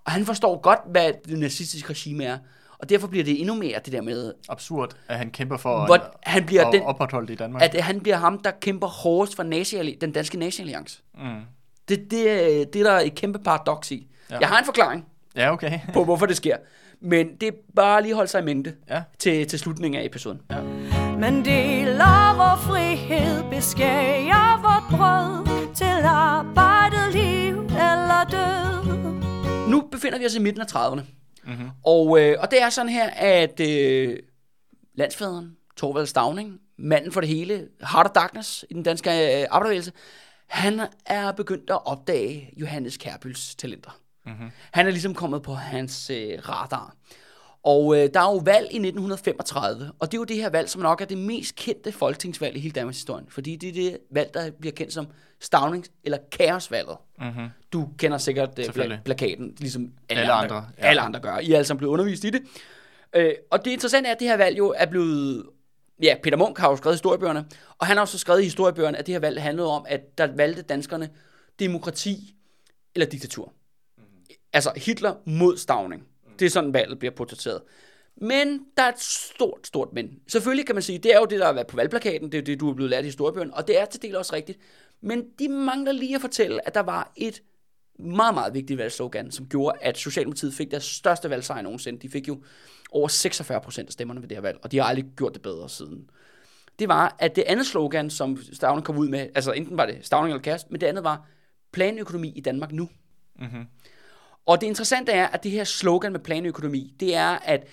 Og han forstår godt, hvad det nazistiske regime er. Og derfor bliver det endnu mere det der med... Absurd, at han kæmper for hvor at, han bliver at den, opretholde det i Danmark. At han bliver ham, der kæmper hårdest for nazi den danske nazi-alliance. Mm. Det, det, det er der et kæmpe paradoks i. Ja. Jeg har en forklaring ja, okay. på, hvorfor det sker. Men det er bare lige holde sig i mente ja. til, til slutningen af episoden. Ja. Men deler vor frihed, beskærer vort brød til arbejdet, liv eller død. Nu befinder vi os i midten af 30'erne. Mm-hmm. Og, øh, og det er sådan her, at øh, landsfaderen, Torvald Stavning, manden for det hele, Heart of Darkness i den danske øh, arbejdervægelse, han er begyndt at opdage Johannes Kærbøls talenter. Mm-hmm. Han er ligesom kommet på hans øh, radar. Og øh, der er jo valg i 1935, og det er jo det her valg, som nok er det mest kendte folketingsvalg i hele Danmarks historie. Fordi det er det valg, der bliver kendt som Stavnings- eller Kaosvalget. Mm-hmm. Du kender sikkert uh, plakaten, ligesom alle, alle andre, andre, ja. alle andre gør. I er alle sammen blevet undervist i det. Øh, og det interessante er, at det her valg jo er blevet... Ja, Peter Munk har jo skrevet historiebøgerne, og han har også skrevet i historiebøgerne, at det her valg handlede om, at der valgte danskerne demokrati eller diktatur. Mm-hmm. Altså Hitler mod Stavning. Det er sådan, valget bliver portrætteret. Men der er et stort, stort men. Selvfølgelig kan man sige, det er jo det, der har været på valgplakaten, det er det, du er blevet lært i historiebøgerne, og det er til del også rigtigt. Men de mangler lige at fortælle, at der var et meget, meget vigtigt valgslogan, som gjorde, at Socialdemokratiet fik deres største valgsejr nogensinde. De fik jo over 46 procent af stemmerne ved det her valg, og de har aldrig gjort det bedre siden. Det var, at det andet slogan, som Stavning kom ud med, altså enten var det Stavning eller Kast, men det andet var planøkonomi i Danmark nu. Mm-hmm. Og det interessante er, at det her slogan med planøkonomi, det er, at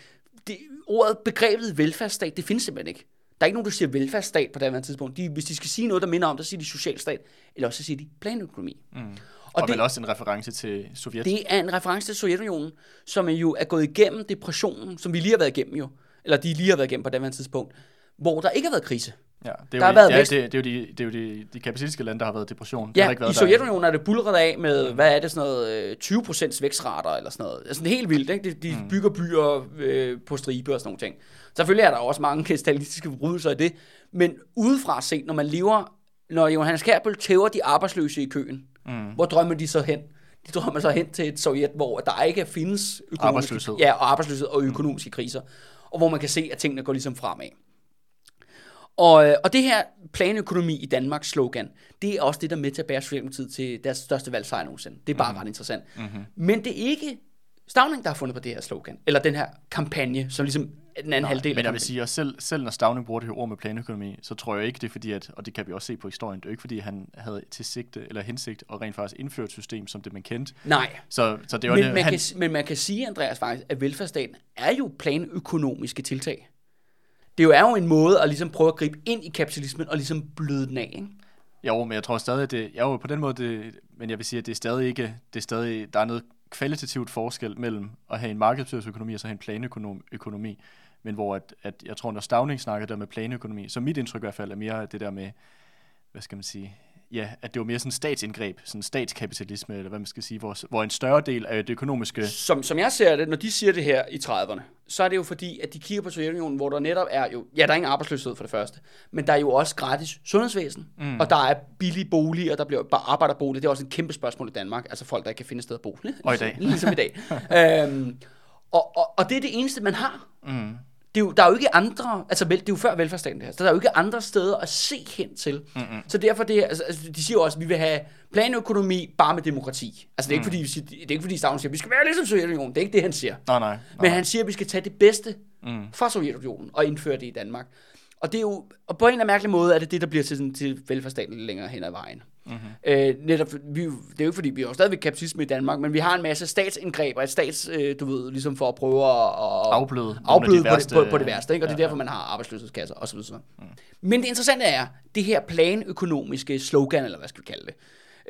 det, ordet, begrebet velfærdsstat, det findes simpelthen ikke. Der er ikke nogen, der siger velfærdsstat på det her tidspunkt. De, hvis de skal sige noget, der minder om, så siger de socialstat, eller også så siger de planøkonomi. Mm. Og, og det, vel også en reference til Sovjet. Det er en reference til Sovjetunionen, som jo er gået igennem depressionen, som vi lige har været igennem jo, eller de lige har været igennem på det her tidspunkt, hvor der ikke har været krise. Ja, det er Der jo, har de- været ja, vækst. det, det, er jo de, det er jo de, de kapitalistiske lande, der har været depression. Ja, har ikke været i der- Sovjetunionen er det bulret af med, hvad er det, sådan noget, øh, 20% vækstrater eller sådan noget. Det er sådan helt vildt, ikke? De, de bygger byer øh, på stribe og sådan nogle ting. Selvfølgelig er der også mange stalistiske forbrydelser i det, men udefra set, når man lever, når Johannes Kærbøl tæver de arbejdsløse i køen, mm. hvor drømmer de så hen? De drømmer så hen til et Sovjet, hvor der ikke findes økonomiske, Arbejdsløshed. Ja, og arbejdsløshed og økonomiske kriser, og hvor man kan se, at tingene går ligesom fremad. Og, øh, og det her planøkonomi i Danmarks slogan, det er også det, der er med til at bære Socialdemokratiet til deres største valgsejr nogensinde. Det er bare mm. ret interessant. Mm-hmm. Men det er ikke Stavning, der har fundet på det her slogan, eller den her kampagne, som ligesom den anden Nej, halvdel af men jeg vil sige, at selv, selv når Stavning bruger det her ord med planøkonomi, så tror jeg ikke, det er fordi, at, og det kan vi også se på historien, det er ikke fordi, han havde til sigte eller hensigt at rent faktisk indføre et system, som det man kendte. Nej, Så, så det var men det, man, han, kan, men man kan sige, Andreas, faktisk, at velfærdsstaten er jo planøkonomiske tiltag. Det er jo- er jo en måde at ligesom prøve at gribe ind i kapitalismen og ligesom bløde den af, ikke? Jo, men jeg tror stadig, det, jo, på den måde, det, men jeg vil sige, at det er stadig ikke, det er stadig, der er noget kvalitativt forskel mellem at have en markedsøkonomi og så have en planøkonomi. Men hvor at, at jeg tror, når Stavning snakker der med planøkonomi, så mit indtryk i hvert fald er mere det der med, hvad skal man sige, ja, at det var mere sådan statsindgreb, sådan statskapitalisme, eller hvad man skal sige, hvor, hvor en større del af det økonomiske, Som, som jeg ser det, når de siger det her i 30'erne, så er det jo fordi, at de kigger på Sovjetunionen, hvor der netop er jo, ja, der er ingen arbejdsløshed for det første, men der er jo også gratis sundhedsvæsen, mm. og der er billige boliger, der bliver bare arbejderbolig. Det er også et kæmpe spørgsmål i Danmark, altså folk, der ikke kan finde et sted at bo. Og i dag. ligesom i dag. øhm, og, og, og det er det eneste, man har. mm, Det er jo, der er jo ikke andre, altså vel, det er jo før velfærdsstaten det her, så der er jo ikke andre steder at se hen til. Mm-hmm. Så derfor det altså, altså, de siger jo også, at vi vil have planøkonomi bare med demokrati. Altså det er ikke fordi, det er ikke fordi Stavn siger, at vi skal være ligesom Sovjetunionen, det er ikke det, han siger. nej, nej, nej. Men han siger, at vi skal tage det bedste mm. fra Sovjetunionen og indføre det i Danmark. Og det er jo, og på en eller anden mærkelig måde er det det, der bliver til, sådan, til velfærdsstaten længere hen ad vejen. Mm-hmm. Øh, netop, vi, det er jo ikke fordi, vi har jo stadigvæk kapitalisme i Danmark, men vi har en masse statsindgreb og et stats, øh, du ved, ligesom for at prøve at, at Afbløde afbløde de på, værste- det, på, på det værste, ikke? og det er Ja, derfor, man har arbejdsløshedskasser osv. Mm. Men det interessante er, det her planøkonomiske slogan, eller hvad skal vi kalde det,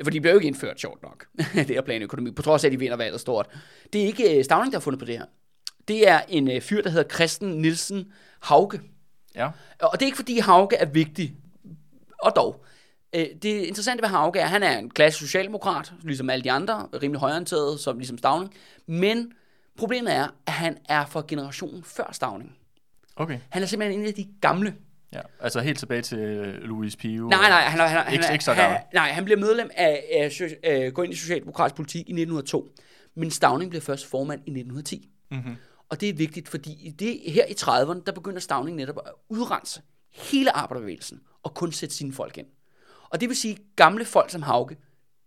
for de bliver jo ikke indført sjovt nok, det her planøkonomi, på trods af, at de vinder valget stort. Det er ikke øh, Stavning, der har fundet på det her. Det er en øh, fyr, der hedder Christen Nielsen Hauge. Ja, Og det er ikke fordi Hauge er vigtig, og dog. Øh, Det interessante ved Hauge er, at han er en klassisk socialdemokrat, ligesom alle de andre, rimelig højorienteret, som ligesom Stavning. Men problemet er, at han er fra generationen før Stavning. okay. Han er simpelthen en af de gamle. Ja, altså helt tilbage til øh, Louis Pio. Nej, nej, han, er- han, er- han, Ikke- er- ikke så han, nej, han bliver medlem af, af, af gå ind i socialdemokratisk politik i 1902. Men Stavning blev først formand i 1910. Mm-hmm. Og det er vigtigt, fordi det, her i 30'erne, der begynder Stavning netop at udrense hele arbejderbevægelsen og kun sætte sine folk ind. Og det vil sige, at gamle folk som Hauge,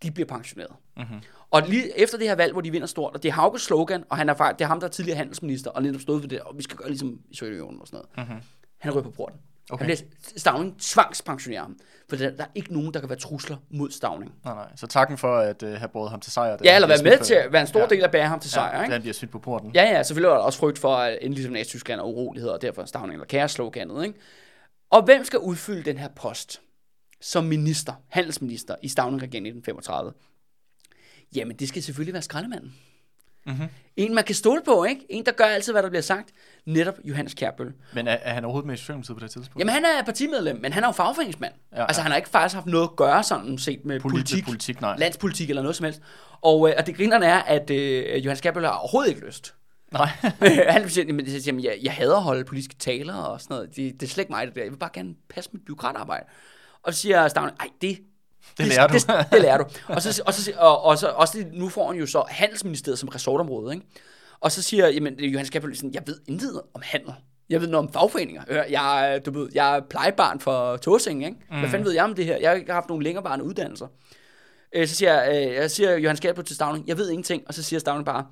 de bliver pensioneret. Mm-hmm. Og lige efter det her valg, hvor de vinder stort, og det er Hauges slogan, og han er, det er ham, der er tidligere handelsminister, og netop stået ved det, og vi skal gøre ligesom i Sovjetunionen og sådan noget. Mm-hmm. Han ryger på porten. Okay. Han bliver, Stavning tvangspensionerer ham, for der, der er ikke nogen, der kan være trusler mod Stavning. Nej, nej. Så takken for at uh, have båret ham til sejr. Ja, eller være med til at være en stor ja. del af at bære ham til sejr, Ja, ikke? han bliver smidt på porten. Ja, ja, selvfølgelig var der også frygt for, at endelig ligesom Nazi-Tyskland og uroligheder, og derfor Stavning eller kæresloganet, ikke? Og hvem skal udfylde den her post som minister, handelsminister i Stavning-regeringen i 1935? Jamen, det skal selvfølgelig være skraldemanden. Mm-hmm. En, man kan stole på, ikke? En, der gør altid, hvad der bliver sagt. Netop Johannes Kjærbøl. Men er, er han overhovedet med i Socialdemokratiet på det tidspunkt? Jamen, han er partimedlem, men han er jo fagforeningsmand. Ja, Ja, altså, ja. han har ikke faktisk haft noget at gøre sådan set med Polit- politik, politik, nej. landspolitik eller noget som helst. Og, øh, og det grinerne er, at øh, Johannes Kjærbøl har overhovedet ikke lyst. Nej. han siger, jamen, jeg, jeg hader at holde politiske taler og sådan noget. Det, det er slet ikke mig, det der. Jeg vil bare gerne passe mit byråkratarbejde. Og så siger Stavning, ej, det... Det lærer du. Det, det lærer du. Og så, og så, og, og så også, det- nu får han jo så Handelsministeriet som resortområde, ikke? Og så siger jamen, Johannes sådan, jeg ved intet om handel. Jeg ved noget om fagforeninger. Jeg, du ved, jeg er plejebarn for Tåsing, ikke? Hvad fanden ved jeg om det her? Jeg har ikke haft nogen længerevarende uddannelser. Øh, så siger, jeg, øh, jeg siger Johannes Kjærby til Stavning, jeg ved ingenting. Og så siger Stavning bare,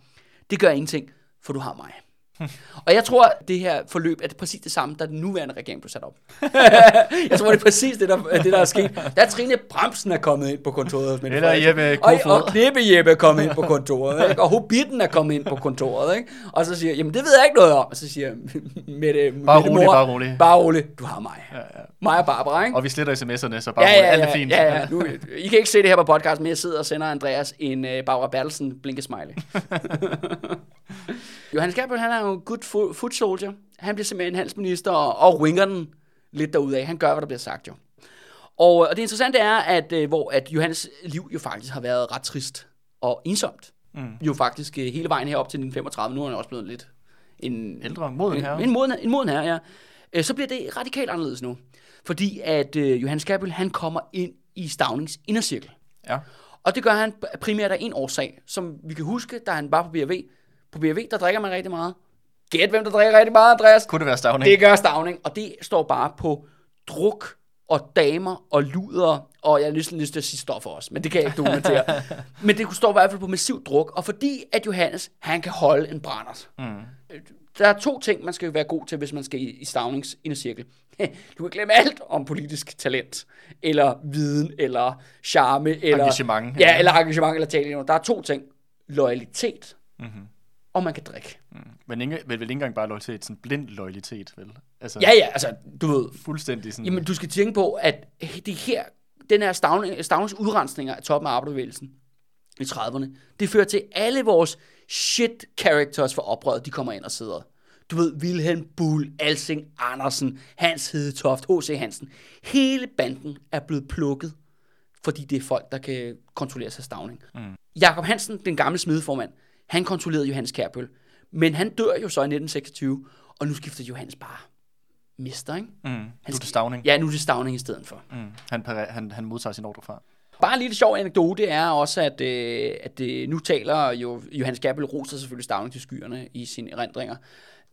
det gør ingenting, for du har mig. Og jeg tror, at det her forløb er det præcis det samme, da den nuværende regering blev sat op. jeg tror, det er præcis det, der, det, der er sket. Da Trine Bremsen er kommet ind på kontoret Mette Eller. Jeppe og, Kofod. og Knippe Jeppe er kommet ind på kontoret, ikke? og Hobbiten er kommet ind på kontoret. Ikke? Og så siger jeg, jamen det ved jeg ikke noget om. Og så siger Mette, Bare Mette rolig, mor, bare rolig. Bare rolig, du har mig. Ja, ja. Mig og Barbara, ikke? Og vi sletter sms'erne, så bare Ja, ja, alt ja, er fint. ja, ja. Nu, I kan ikke se det her på podcast, men jeg sidder og sender Andreas en uh, Barbara Bertelsen blinkesmiley. Johannes Gerbøl, han er jo good fo- foot soldier. Han bliver simpelthen handelsminister og, og winger den lidt derudaf. Han gør, hvad der bliver sagt jo. Og, og det interessante er, at, øh, hvor, at Johannes liv jo faktisk har været ret trist og ensomt. Mm. Jo faktisk øh, hele vejen herop til 1935. Nu er han også blevet lidt en... Ældre, moden herre. En, en, moden, en moden herre, ja. Øh, så bliver det radikalt anderledes nu. Fordi at øh, Johannes Skabel, han kommer ind i Stavnings indercirkel. Ja. Og det gør han primært af en årsag, som vi kan huske, da han var på BRV. På BRV, der drikker man rigtig meget. Gæt, hvem der drikker rigtig meget, Andreas? Kunne det være stavning? Det gør Stavning, og det står bare på druk og damer og luder, og jeg har lyst, lyst til at sige stoffer også, men det kan jeg ikke dokumentere. men det kunne stå i hvert fald på massiv druk, og fordi at Johannes, han kan holde en brændert. Mm. Der er to ting, man skal være god til, hvis man skal i, i Stavnings indercirkel. Du kan glemme alt om politisk talent, eller viden, eller charme, eller... Engagement, Ja, ja. eller engagement, eller tale. Der er to ting. Loyalitet, mm-hmm. Og man kan drikke. Men ikke, vel, vel ikke engang bare loyalitet, sådan blind loyalitet, vel? Altså, Ja, ja, altså, du ved, fuldstændig sådan... Jamen, du skal tænke på, at det her, den her stavning, stavnings udrensninger af toppen af arbejderbevægelsen i 30'erne, det fører til, alle vores shit characters for oprøret, de kommer ind og sidder. Du ved, Wilhelm Buhl, Alsing Andersen, Hans Hedetoft, H.C. Hansen. Hele banden er blevet plukket, fordi det er folk, der kan kontrollere sig stavning. Mm. Jakob Hansen, den gamle smedeformand, han kontrollerede Johannes Kærbøl. Men han dør jo så i 1926, og nu skifter Johannes bare mester, ikke? Mm. Nu er det stavning. Ja, nu er det Stavning i stedet for. Mm. Han, han, han modtager sin ordre fra. Bare en lille sjov anekdote er også, at, øh, at øh, nu taler jo Johannes Gabriel roser selvfølgelig Stavning til skyerne i sine erindringer,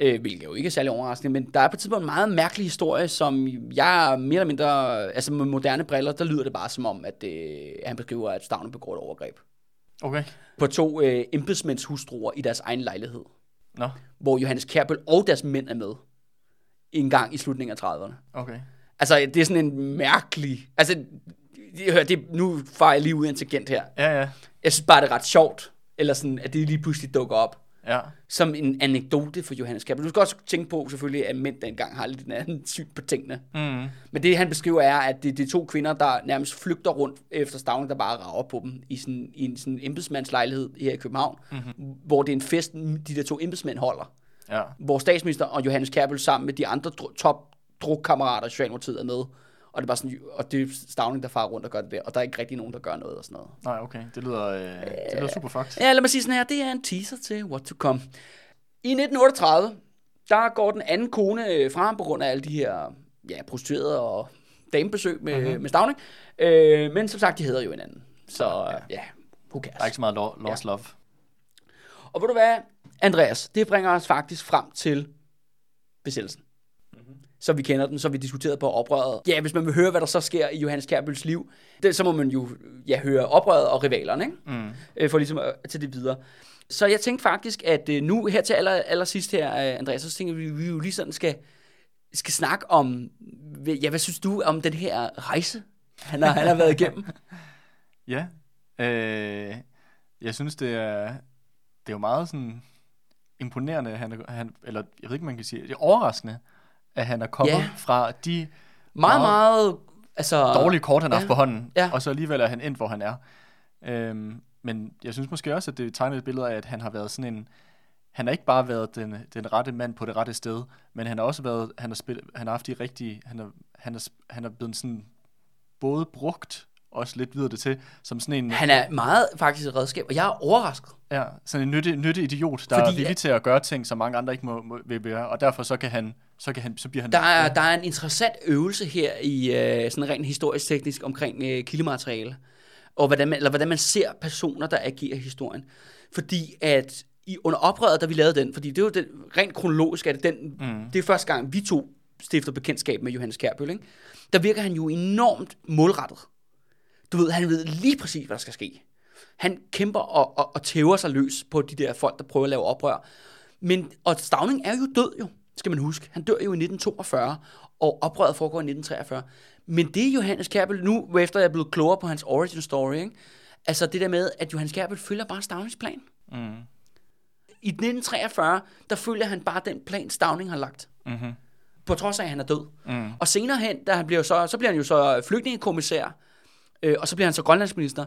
øh, hvilket jo ikke er særlig overraskende, men der er på et tidspunkt en meget mærkelig historie, som jeg er mere eller mindre, altså med moderne briller, der lyder det bare som om, at øh, han beskriver, at Stavning begår et overgreb Okay. på to øh, embedsmænds hustruer i deres egen lejlighed, Nå, hvor Johannes Kærbøl og deres mænd er med en gang i slutningen af 30'erne. okay. Altså, det er sådan en mærkelig... Altså, det, det, nu farer jeg lige ud tangent her. Ja, ja. Jeg synes bare, det er ret sjovt, eller sådan, at det lige pludselig dukker op Ja. som en anekdote for Johannes Kjær. Du skal også tænke på, selvfølgelig, at mænd dengang har lidt en anden syn på tingene. Mm. Men det, han beskriver, er, at det, det er to kvinder, der nærmest flygter rundt efter Stavning, der bare rager på dem i, sådan, i en sådan embedsmandslejlighed her i København, mm-hmm. hvor det er en fest, de der to embedsmænd holder. Ja. Hvor statsminister og Johannes Kjærbøl sammen med de andre dr- top drukkammerater i Socialdemokratiet er med. Og det er bare sådan, og det er Stavning, der farer rundt og gør det der, og der er ikke rigtig nogen, der gør noget og sådan noget. Nej, okay. Det lyder, øh, det lyder super fucked. Ja, lad mig sige sådan her, det er en teaser til what to come. I 1938, der går den anden kone øh, fra ham på grund af alle de her ja, prostituerede og damebesøg med, Mhm. mm-hmm. med Stavning. Øh, men som sagt, de hedder jo hinanden. Så ja, ja who cares. Der er ikke så meget lo- lost love. Og ved du hvad, Andreas, det bringer os faktisk frem til besættelsen. Så vi kender den, så vi diskuterede på oprøret. Ja, hvis man vil høre, hvad der så sker i Johannes Kjærbøls liv, det, så må man jo ja, høre oprøret og rivalerne, ikke? Mm. øh, for ligesom at tage det videre. Så jeg tænkte faktisk, at øh, nu her til aller, aller sidst her, øh, Andreas, så tænker vi, at vi jo lige sådan skal, skal snakke om, ja, hvad synes du om den her rejse, han har, han har været igennem? Ja. Øh, jeg synes, det er, det er jo meget sådan imponerende, han, han, eller jeg ved ikke, man kan sige, det er overraskende, at han er kommet Ja. fra de Meget, Meget altså... dårlige kort, han har ja. haft på hånden, Ja. og så alligevel er han endt, hvor han er. Øhm, men jeg synes måske også, at det tegner et billede af, at han har været sådan en... Han har ikke bare været den, den rette mand på det rette sted, men han har også været... Han har, spillet, han har haft de rigtige... Han har, han har, sp- han har blevet sådan både brugt, også lidt videre det til, som sådan en, Han er meget faktisk et redskab, og jeg er overrasket. ja, sådan en nyttig, nyttig idiot, der Fordi- er villig til at gøre ting, som mange andre ikke må, må, vil være, og derfor så kan han, så, kan han, så bliver han... Der er, der er en interessant øvelse her i øh, sådan rent historisk teknisk omkring øh, kildemateriale, og hvordan man, eller hvordan man ser personer, der agerer i historien. Fordi at i, under oprøret, da vi lavede den, fordi det er jo den, rent kronologisk, er det, den, mm. det er første gang, vi to stifter bekendtskab med Johannes Kjærbøl, ikke? der virker han jo enormt målrettet. Du ved, han ved lige præcis, hvad der skal ske. Han kæmper og, og, og tæver sig løs på de der folk, der prøver at lave oprør. Men, og Stavning er jo død jo, skal man huske. Han dør jo i 1942, og oprøret foregår i 1943. Men det er Johannes Kjærbøl, nu efter jeg er blevet klogere på hans origin story, ikke? altså det der med, at Johannes Kjærbøl følger bare Stavnings plan. Mm. I 1943, der følger han bare den plan, Stavning har lagt. Mm-hmm. På trods af, at han er død. Mm. Og senere hen, da han bliver så, så bliver han jo så flygtningekommissær, øh, og så bliver han så grønlandsminister.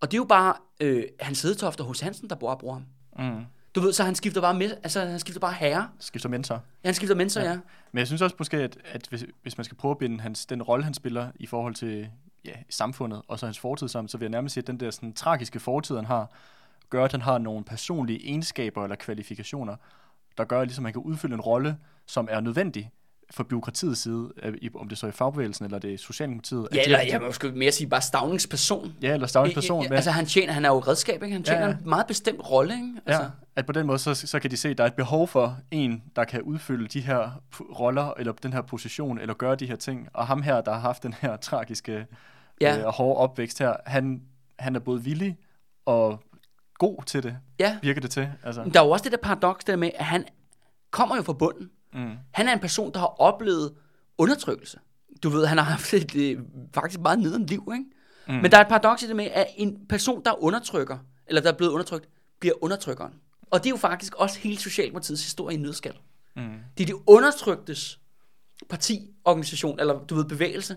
Og det er jo bare øh, hans hedetofter hos Hansen, der bor og bruger ham. Mm. Du ved, så han skifter bare med, altså han skifter bare herre. Skifter mentor. Ja, han skifter mentor, ja. Ja. Men jeg synes også måske, at, at hvis, hvis man skal prøve at binde hans, den rolle, han spiller i forhold til ja, samfundet, og så hans fortid sammen, så vil jeg nærmest sige, at den der sådan, tragiske fortid, han har, gør, at han har nogle personlige egenskaber eller kvalifikationer, der gør, at ligesom, han kan udfylde en rolle, som er nødvendig for byråkratiets side, om det så er i fagbevægelsen eller det er Socialdemokratiet. at Ja, eller jeg må måske mere sige bare stavningsperson. ja, eller stavns person. Ja, med- Altså han tjener, han er jo redskab, ikke? Han tjener Ja, ja, ja. en meget bestemt rolle, ikke? Altså, Ja, at på den måde, så, så kan de se, at der er et behov for en, der kan udfylde de her roller, eller den her position, eller gøre de her ting. Og ham her, der har haft den her tragiske Ja. øh, og hårde opvækst her, han, han er både villig og god til det, ja. virker det til. Altså, Der er jo også det der paradoks der med, at han kommer jo fra bunden. Mm, Han er en person, der har oplevet undertrykkelse. Du ved, han har haft et øh, faktisk meget nederen liv, ikke? Mm. Men der er et paradoks i det med, at en person, der undertrykker, eller der er blevet undertrykt, bliver undertrykkeren. Og det er jo faktisk også hele Socialdemokratiets historie i nødskal. mm, Det er de undertryktes parti, organisation, eller du ved, bevægelse,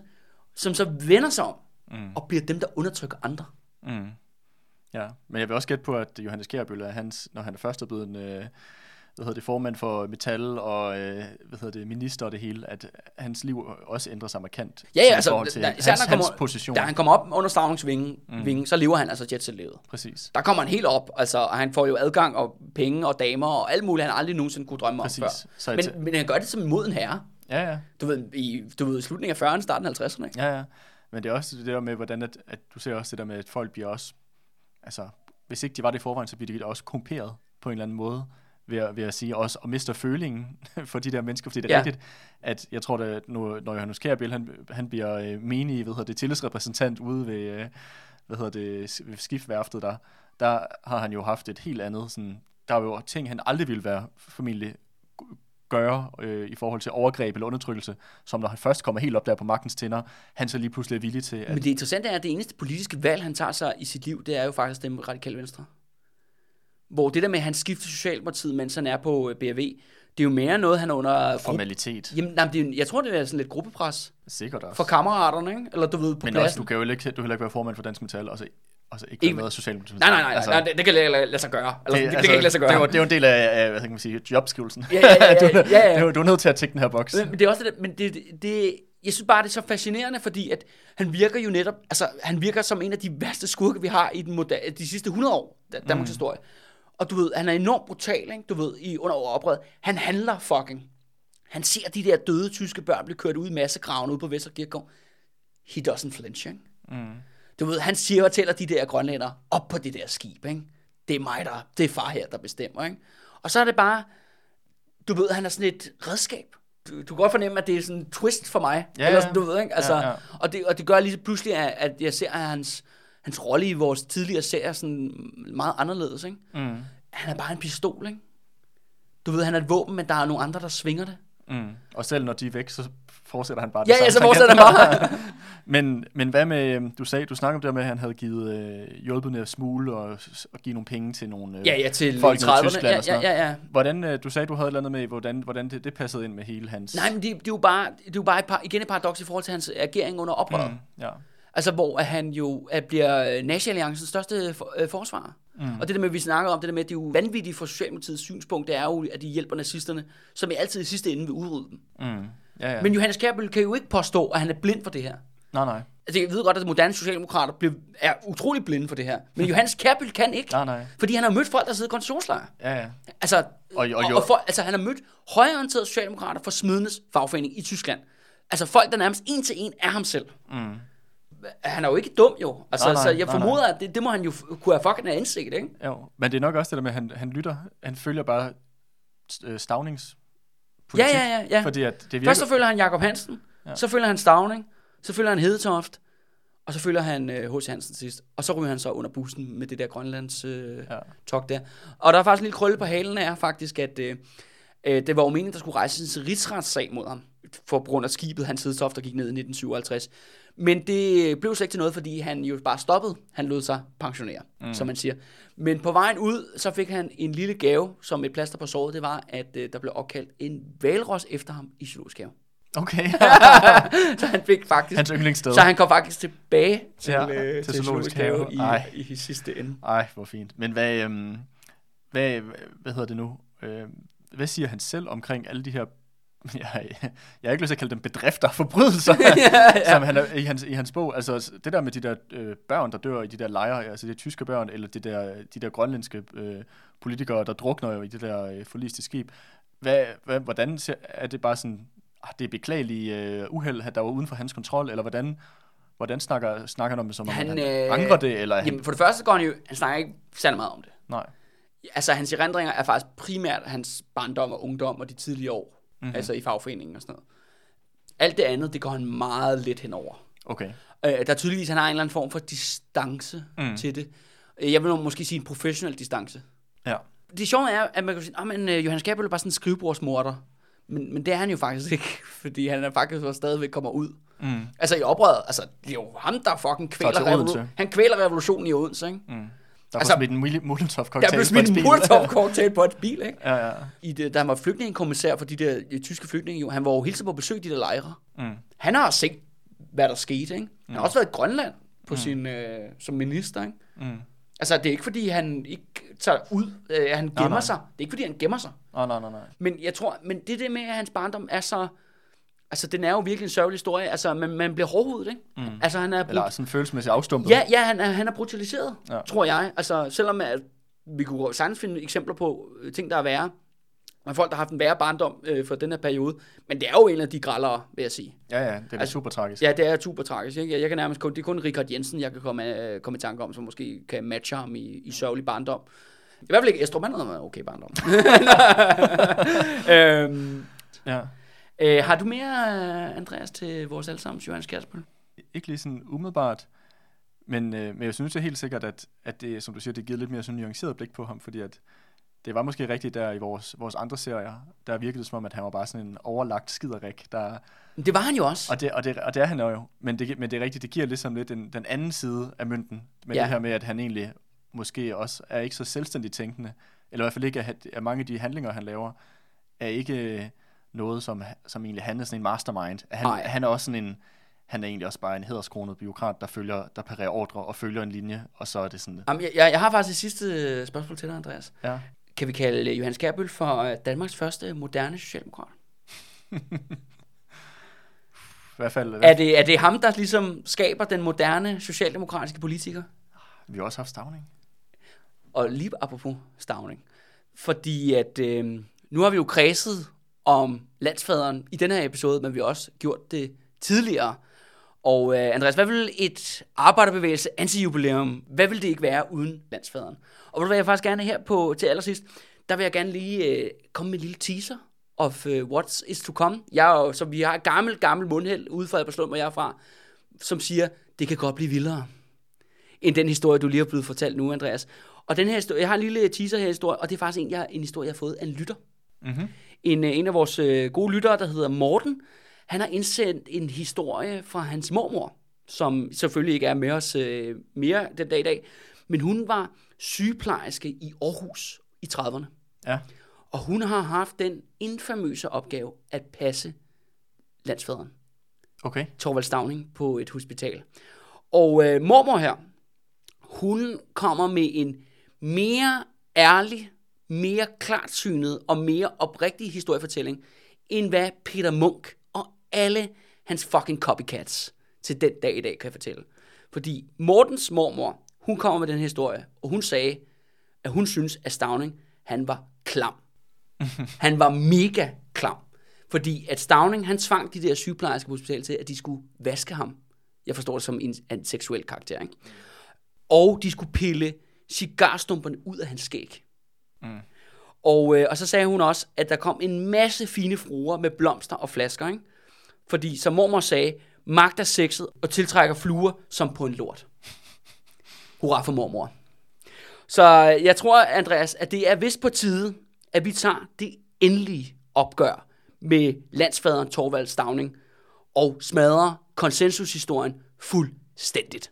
som så vender sig om, mm. og bliver dem, der undertrykker andre. mm. Ja, men jeg vil også gætte på, at Johannes Kjærbøl er hans, når han er først er blevet en, øh, hvad hedder det, formand for Metal og øh, hvad hedder det, minister og det hele, at hans liv også ændrer sig markant Ja, ja, altså, til da, hans, han hans kommer, position. da han kommer op under stavningsvingen, mm. vingen, så lever han altså jetset-livet. Præcis. Der kommer han helt op, altså, og han får jo adgang og penge og damer og alt muligt, han aldrig nogensinde kunne drømme Præcis. om Så før. tæ- Men, men han gør det som en moden herre. Ja, ja. Du ved, i du ved, slutningen af 40'erne, starten af 50'erne. Ikke? Ja, ja. Men det er også det der med, hvordan at, at du ser også det der med, at folk bliver også, altså, hvis ikke de var det i forvejen, så bliver de også komperet på en eller anden måde, ved at, ved at sige også, og mister følingen for de der mennesker, fordi det er Ja. rigtigt, at jeg tror, at når, når Johannes Kjærbiel, han, han bliver øh, menig, hvad hedder det, tillidsrepræsentant ude ved, øh, hvad hedder det, ved skiftværftet der, der har han jo haft et helt andet, sådan, der er jo ting, han aldrig ville være formentlig gøre øh, i forhold til overgreb eller undertrykkelse, som når han først kommer helt op der på magtens tænder, han så lige pludselig er villig til at... Men det interessante er, at det eneste politiske valg, han tager sig i sit liv, det er jo faktisk dem radikale venstre. Hvor det der med, at han skifter Socialdemokratiet, mens han er på øh, BRV, det er jo mere noget, han er under... gruppe- formalitet. Jamen, nej, det er, jeg tror, det er sådan lidt gruppepres Sikkert også. for kammeraterne, ikke? Eller du ved, på Men pladsen. også, du kan jo ikke, du heller ikke være formand for Dansk Metal, og så, og så ikke være med Socialdemokratiet. Nej, nej, nej, altså, nej, det, det kan lade, lade, lade sig gøre. Eller, det, det, det kan ikke lade sig gøre. Det er, jo, det er jo en del af, hvad kan man sige, jobskrivelsen. Ja, ja, ja, ja, ja, ja. Du, du er nødt til at tække den her boks. Men, men det er også det, men det, det, jeg synes bare, det er så fascinerende, fordi at han virker jo netop, altså han virker som en af de værste skurke, vi har i den moderne, de sidste 100 år, Danmarks mm. historie. Og du ved, han er enormt brutal, ikke? du ved, i under oprøret. Han handler fucking. Han ser de der døde tyske børn blive kørt ud i massegravene ude på Vesterkirkegård. He doesn't flinch, ikke? Mm. Du ved, han siger og tæller de der grønlænder op på det der skib, ikke? Det er mig, der, det er far her, der bestemmer, ikke? Og så er det bare, du ved, han er sådan et redskab. Du, du kan godt fornemme, at det er sådan en twist for mig. Ja, Eller sådan, du ved, ikke? Altså, Ja, ja. Og, det, og det gør lige pludselig, at, at jeg ser, at hans, hans rolle i vores tidligere serier sådan meget anderledes, ikke? Mm. Han er bare en pistol, ikke? Du ved, han er et våben, men der er nogle andre, der svinger det. Mm. Og selv når de er væk, så fortsætter han bare Ja, det ja, så fortsætter han bare. men, men hvad med, øhm, du sagde, du snakkede om det med, at han havde givet øh, hjulpet med at smule og, og give nogle penge til nogle øh, Ja, ja, til folk i nede i 30'erne. Tyskland Ja, og sådan ja, ja, ja. Hvordan, øh, du sagde, du havde et eller andet med, hvordan, hvordan det, det passede ind med hele hans... Nej, men det, det er jo bare, det er jo bare et par, igen et paradoks i forhold til hans agering under oprøret. Mm, ja. Altså, hvor han jo at bliver Nazi-alliancens største for, øh, forsvarer. Mm. Og det der med, at vi snakker om, det der med, at det er jo vanvittigt for Socialdemokratiets synspunkt, det er jo, at de hjælper nazisterne, som i altid i sidste ende vil udrydde dem. Mm, ja, ja. Men Johannes Kjærbøl kan jo ikke påstå, at han er blind for det her. nej, nej. Altså, jeg ved godt, at moderne socialdemokrater bliver, er utrolig blinde for det her. Men Johannes Kjærbøl kan ikke. Nej, nej. Fordi han har mødt folk, der sidder i koncentrationslejre. Ja, ja. Altså, og, Og- og og for, altså, han har mødt højreorienterede socialdemokrater fra Smidenes fagforening i Tyskland. Altså folk, der nærmest en til en er ham selv. Mm. Han er jo ikke dum jo. Altså, Nej, nej, så jeg nej, formoder, at det, det må han jo kunne have fucking have indset, ikke? Jo, men det er nok også det der med, at han, han lytter, han følger bare øh, stavnings Ja, ja, ja, ja. Fordi at det virker... Først så følger han Jakob Hansen, ja. så følger han Stavning, så følger han Hedetoft, og så følger han H.C. Hansen sidst. Og så ryger han så under bussen med det der Grønlands øh, ja. Talk der. Og der er faktisk en lille krølle på halen er faktisk, at øh, øh, det var jo meningen, der skulle rejses en rigsretssag mod ham, for grund af skibet, hans Hedetoft, der gik ned i 1957. Men det blev slet ikke til noget, fordi han jo bare stoppede. Han lod sig pensionere, mm. som man siger. Men på vejen ud, så fik han en lille gave, som et plaster på såret. Det var, at øh, der blev opkaldt en valros efter ham i zoologisk have. Okay. så han fik faktisk... Hans yndlingssted. Så han kom faktisk tilbage til, Ja, øh, til til, zoologisk have have. i, Ej. i sidste ende. Ej, hvor fint. Men hvad, øhm, hvad, hvad hedder det nu? Øh, hvad siger han selv omkring alle de her jeg, jeg har ikke lyst til at kalde dem bedrifter, forbrydelser, ja, ja. som han er, i, hans, i hans bog. Altså det der med de der øh, børn, der dør i de der lejre, altså de tyske børn, eller de der, de der grønlandske øh, politikere, der drukner jo i det der øh, forliste skib. Hvad, hvad, hvordan ser, er det bare sådan, ah, det er beklagelige øh, uheld, der var uden for hans kontrol, eller hvordan, hvordan snakker, snakker han om det, som om han, han øh, angrer det? Eller jamen, for det første går han jo, han snakker ikke særlig meget om det. Nej. Altså hans erindringer er faktisk primært hans barndom og ungdom og de tidlige år mm-hmm. altså i fagforeningen og sådan noget. Alt det andet, det går han meget lidt henover. Okay. Øh, der er tydeligvis, han har en eller anden form for distance mm. til det. Øh, jeg vil måske sige en professionel distance. Ja. Det sjove er, at man kan sige, at oh, uh, Johannes Gabriel er bare sådan en skrivebordsmorder. Men, men det er han jo faktisk ikke, fordi han er faktisk stadigvæk kommer ud. Mm. Altså i oprøret, altså det er jo ham, der fucking kvæler, revolu- han kvæler revolutionen i Odense, ikke? Mm. Der altså, blev smidt en Molotov-cocktail Der blev smidt en Molotov-cocktail på et bil, ikke? Ja, ja. I det, der var flygtningekommissær for de der de tyske flygtninge, jo. han var jo hele tiden på besøg i de der lejre. Mm. Han har set, hvad der skete, ikke? Han mm. har også været i Grønland på mm. sin, øh, som minister, ikke? Mm. Altså, det er ikke fordi, han ikke tager ud, øh, han gemmer nej, nej. sig. Det er ikke fordi, han gemmer sig. Nej, nej, nej, nej. Men jeg tror, men det det med, at hans barndom er så Altså, den er jo virkelig en sørgelig historie. Altså, man, man bliver hårdhudet, ikke? Mm. Altså, han er... Brut- Eller sådan følelsesmæssigt afstumpet. Ja, ja, han er, han er brutaliseret, ja. tror jeg. Altså, selvom at vi kunne sagtens finde eksempler på øh, ting, der er værre. Men folk, der har haft en værre barndom øh, for den her periode. Men det er jo en af de grallere, vil jeg sige. Ja, ja, det er altså, super tragisk. Ja, det er super tragisk. Ikke? Jeg, jeg kan nærmest kun, det er kun Richard Jensen, jeg kan komme, øh, komme i tanke om, som måske kan matche ham i, i sørgelig barndom. I hvert fald ikke Estrup, han havde okay barndom. øhm, ja. Øh, har du mere, Andreas, til vores allesammens Johannes Kjærsbøl? Ikke lige sådan umiddelbart, men, øh, men jeg synes det er helt sikkert, at, at det, som du siger, det giver lidt mere sådan nuanceret blik på ham, fordi at det var måske rigtigt der i vores, vores andre serier, der virkede det som om, at han var bare sådan en overlagt skiderik, der... Det var han jo også. Og det, og det, og det er han jo, men det, men det er rigtigt, det giver ligesom lidt den, den anden side af mønten, med ja. det her med, at han egentlig måske også er ikke så selvstændigt tænkende, eller i hvert fald ikke, at, at mange af de handlinger, han laver, er ikke noget, som, som egentlig han er sådan en mastermind. Han, han er også sådan en, han er egentlig også bare en hederskronet byråkrat, der følger, der parerer ordre og følger en linje, og så er det sådan... Jamen, jeg, jeg har faktisk et sidste øh, spørgsmål til dig, Andreas. Ja. Kan vi kalde Johannes Kærbøl for øh, Danmarks første moderne socialdemokrat? I hvert fald... Er det, er det ham, der ligesom skaber den moderne socialdemokratiske politiker? Vi har også haft Stavning. Og lige apropos Stavning. Fordi at øh, nu har vi jo kredset om landsfaderen i den her episode, men vi har også gjort det tidligere. Og øh, Andreas, hvad vil et arbejderbevægelse antijubilæum, hvad vil det ikke være uden landsfaderen? Og hvad vil jeg faktisk gerne her på til allersidst, der vil jeg gerne lige øh, komme med en lille teaser of uh, what's is to come. Jeg er jo, så vi har et gammelt, gammelt mundhæld ude fra Albertslund, hvor jeg er fra, som siger, det kan godt blive vildere end den historie, du lige har blevet fortalt nu, Andreas. Og den her historie, jeg har en lille teaser her historie, og det er faktisk en, jeg, en historie, jeg har fået af en lytter. Mm-hmm. En, øh, en af vores øh, gode lyttere, der hedder Morten, han har indsendt en historie fra hans mormor, som selvfølgelig ikke er med os øh, mere den dag i dag, men hun var sygeplejerske i Aarhus i 30'erne. Ja. Og hun har haft den infamøse opgave at passe landsfaderen. Okay. Torvald Stavning på et hospital. Og øh, mormor her, hun kommer med en mere ærlig mere klartsynet og mere oprigtig historiefortælling, end hvad Peter Munk og alle hans fucking copycats til den dag i dag kan fortælle. Fordi Mortens mormor, hun kommer med den historie, og hun sagde, at hun synes, at Stavning, han var klam. han var mega klam. Fordi at Stavning, han tvang de der sygeplejersker på hospitalet til, at de skulle vaske ham. Jeg forstår det som en, en seksuel karakter, ikke? Og de skulle pille cigarstumperne ud af hans skæg. Mm. Og, øh, og så sagde hun også, at der kom en masse fine fruer med blomster og flasker, ikke? Fordi, som mormor sagde, magt er sexet og tiltrækker fluer som på en lort. Hurra for mormor. Så jeg tror, Andreas, at det er vist på tide, at vi tager det endelige opgør med landsfaderen Torvald Stavning og smadrer konsensushistorien fuldstændigt.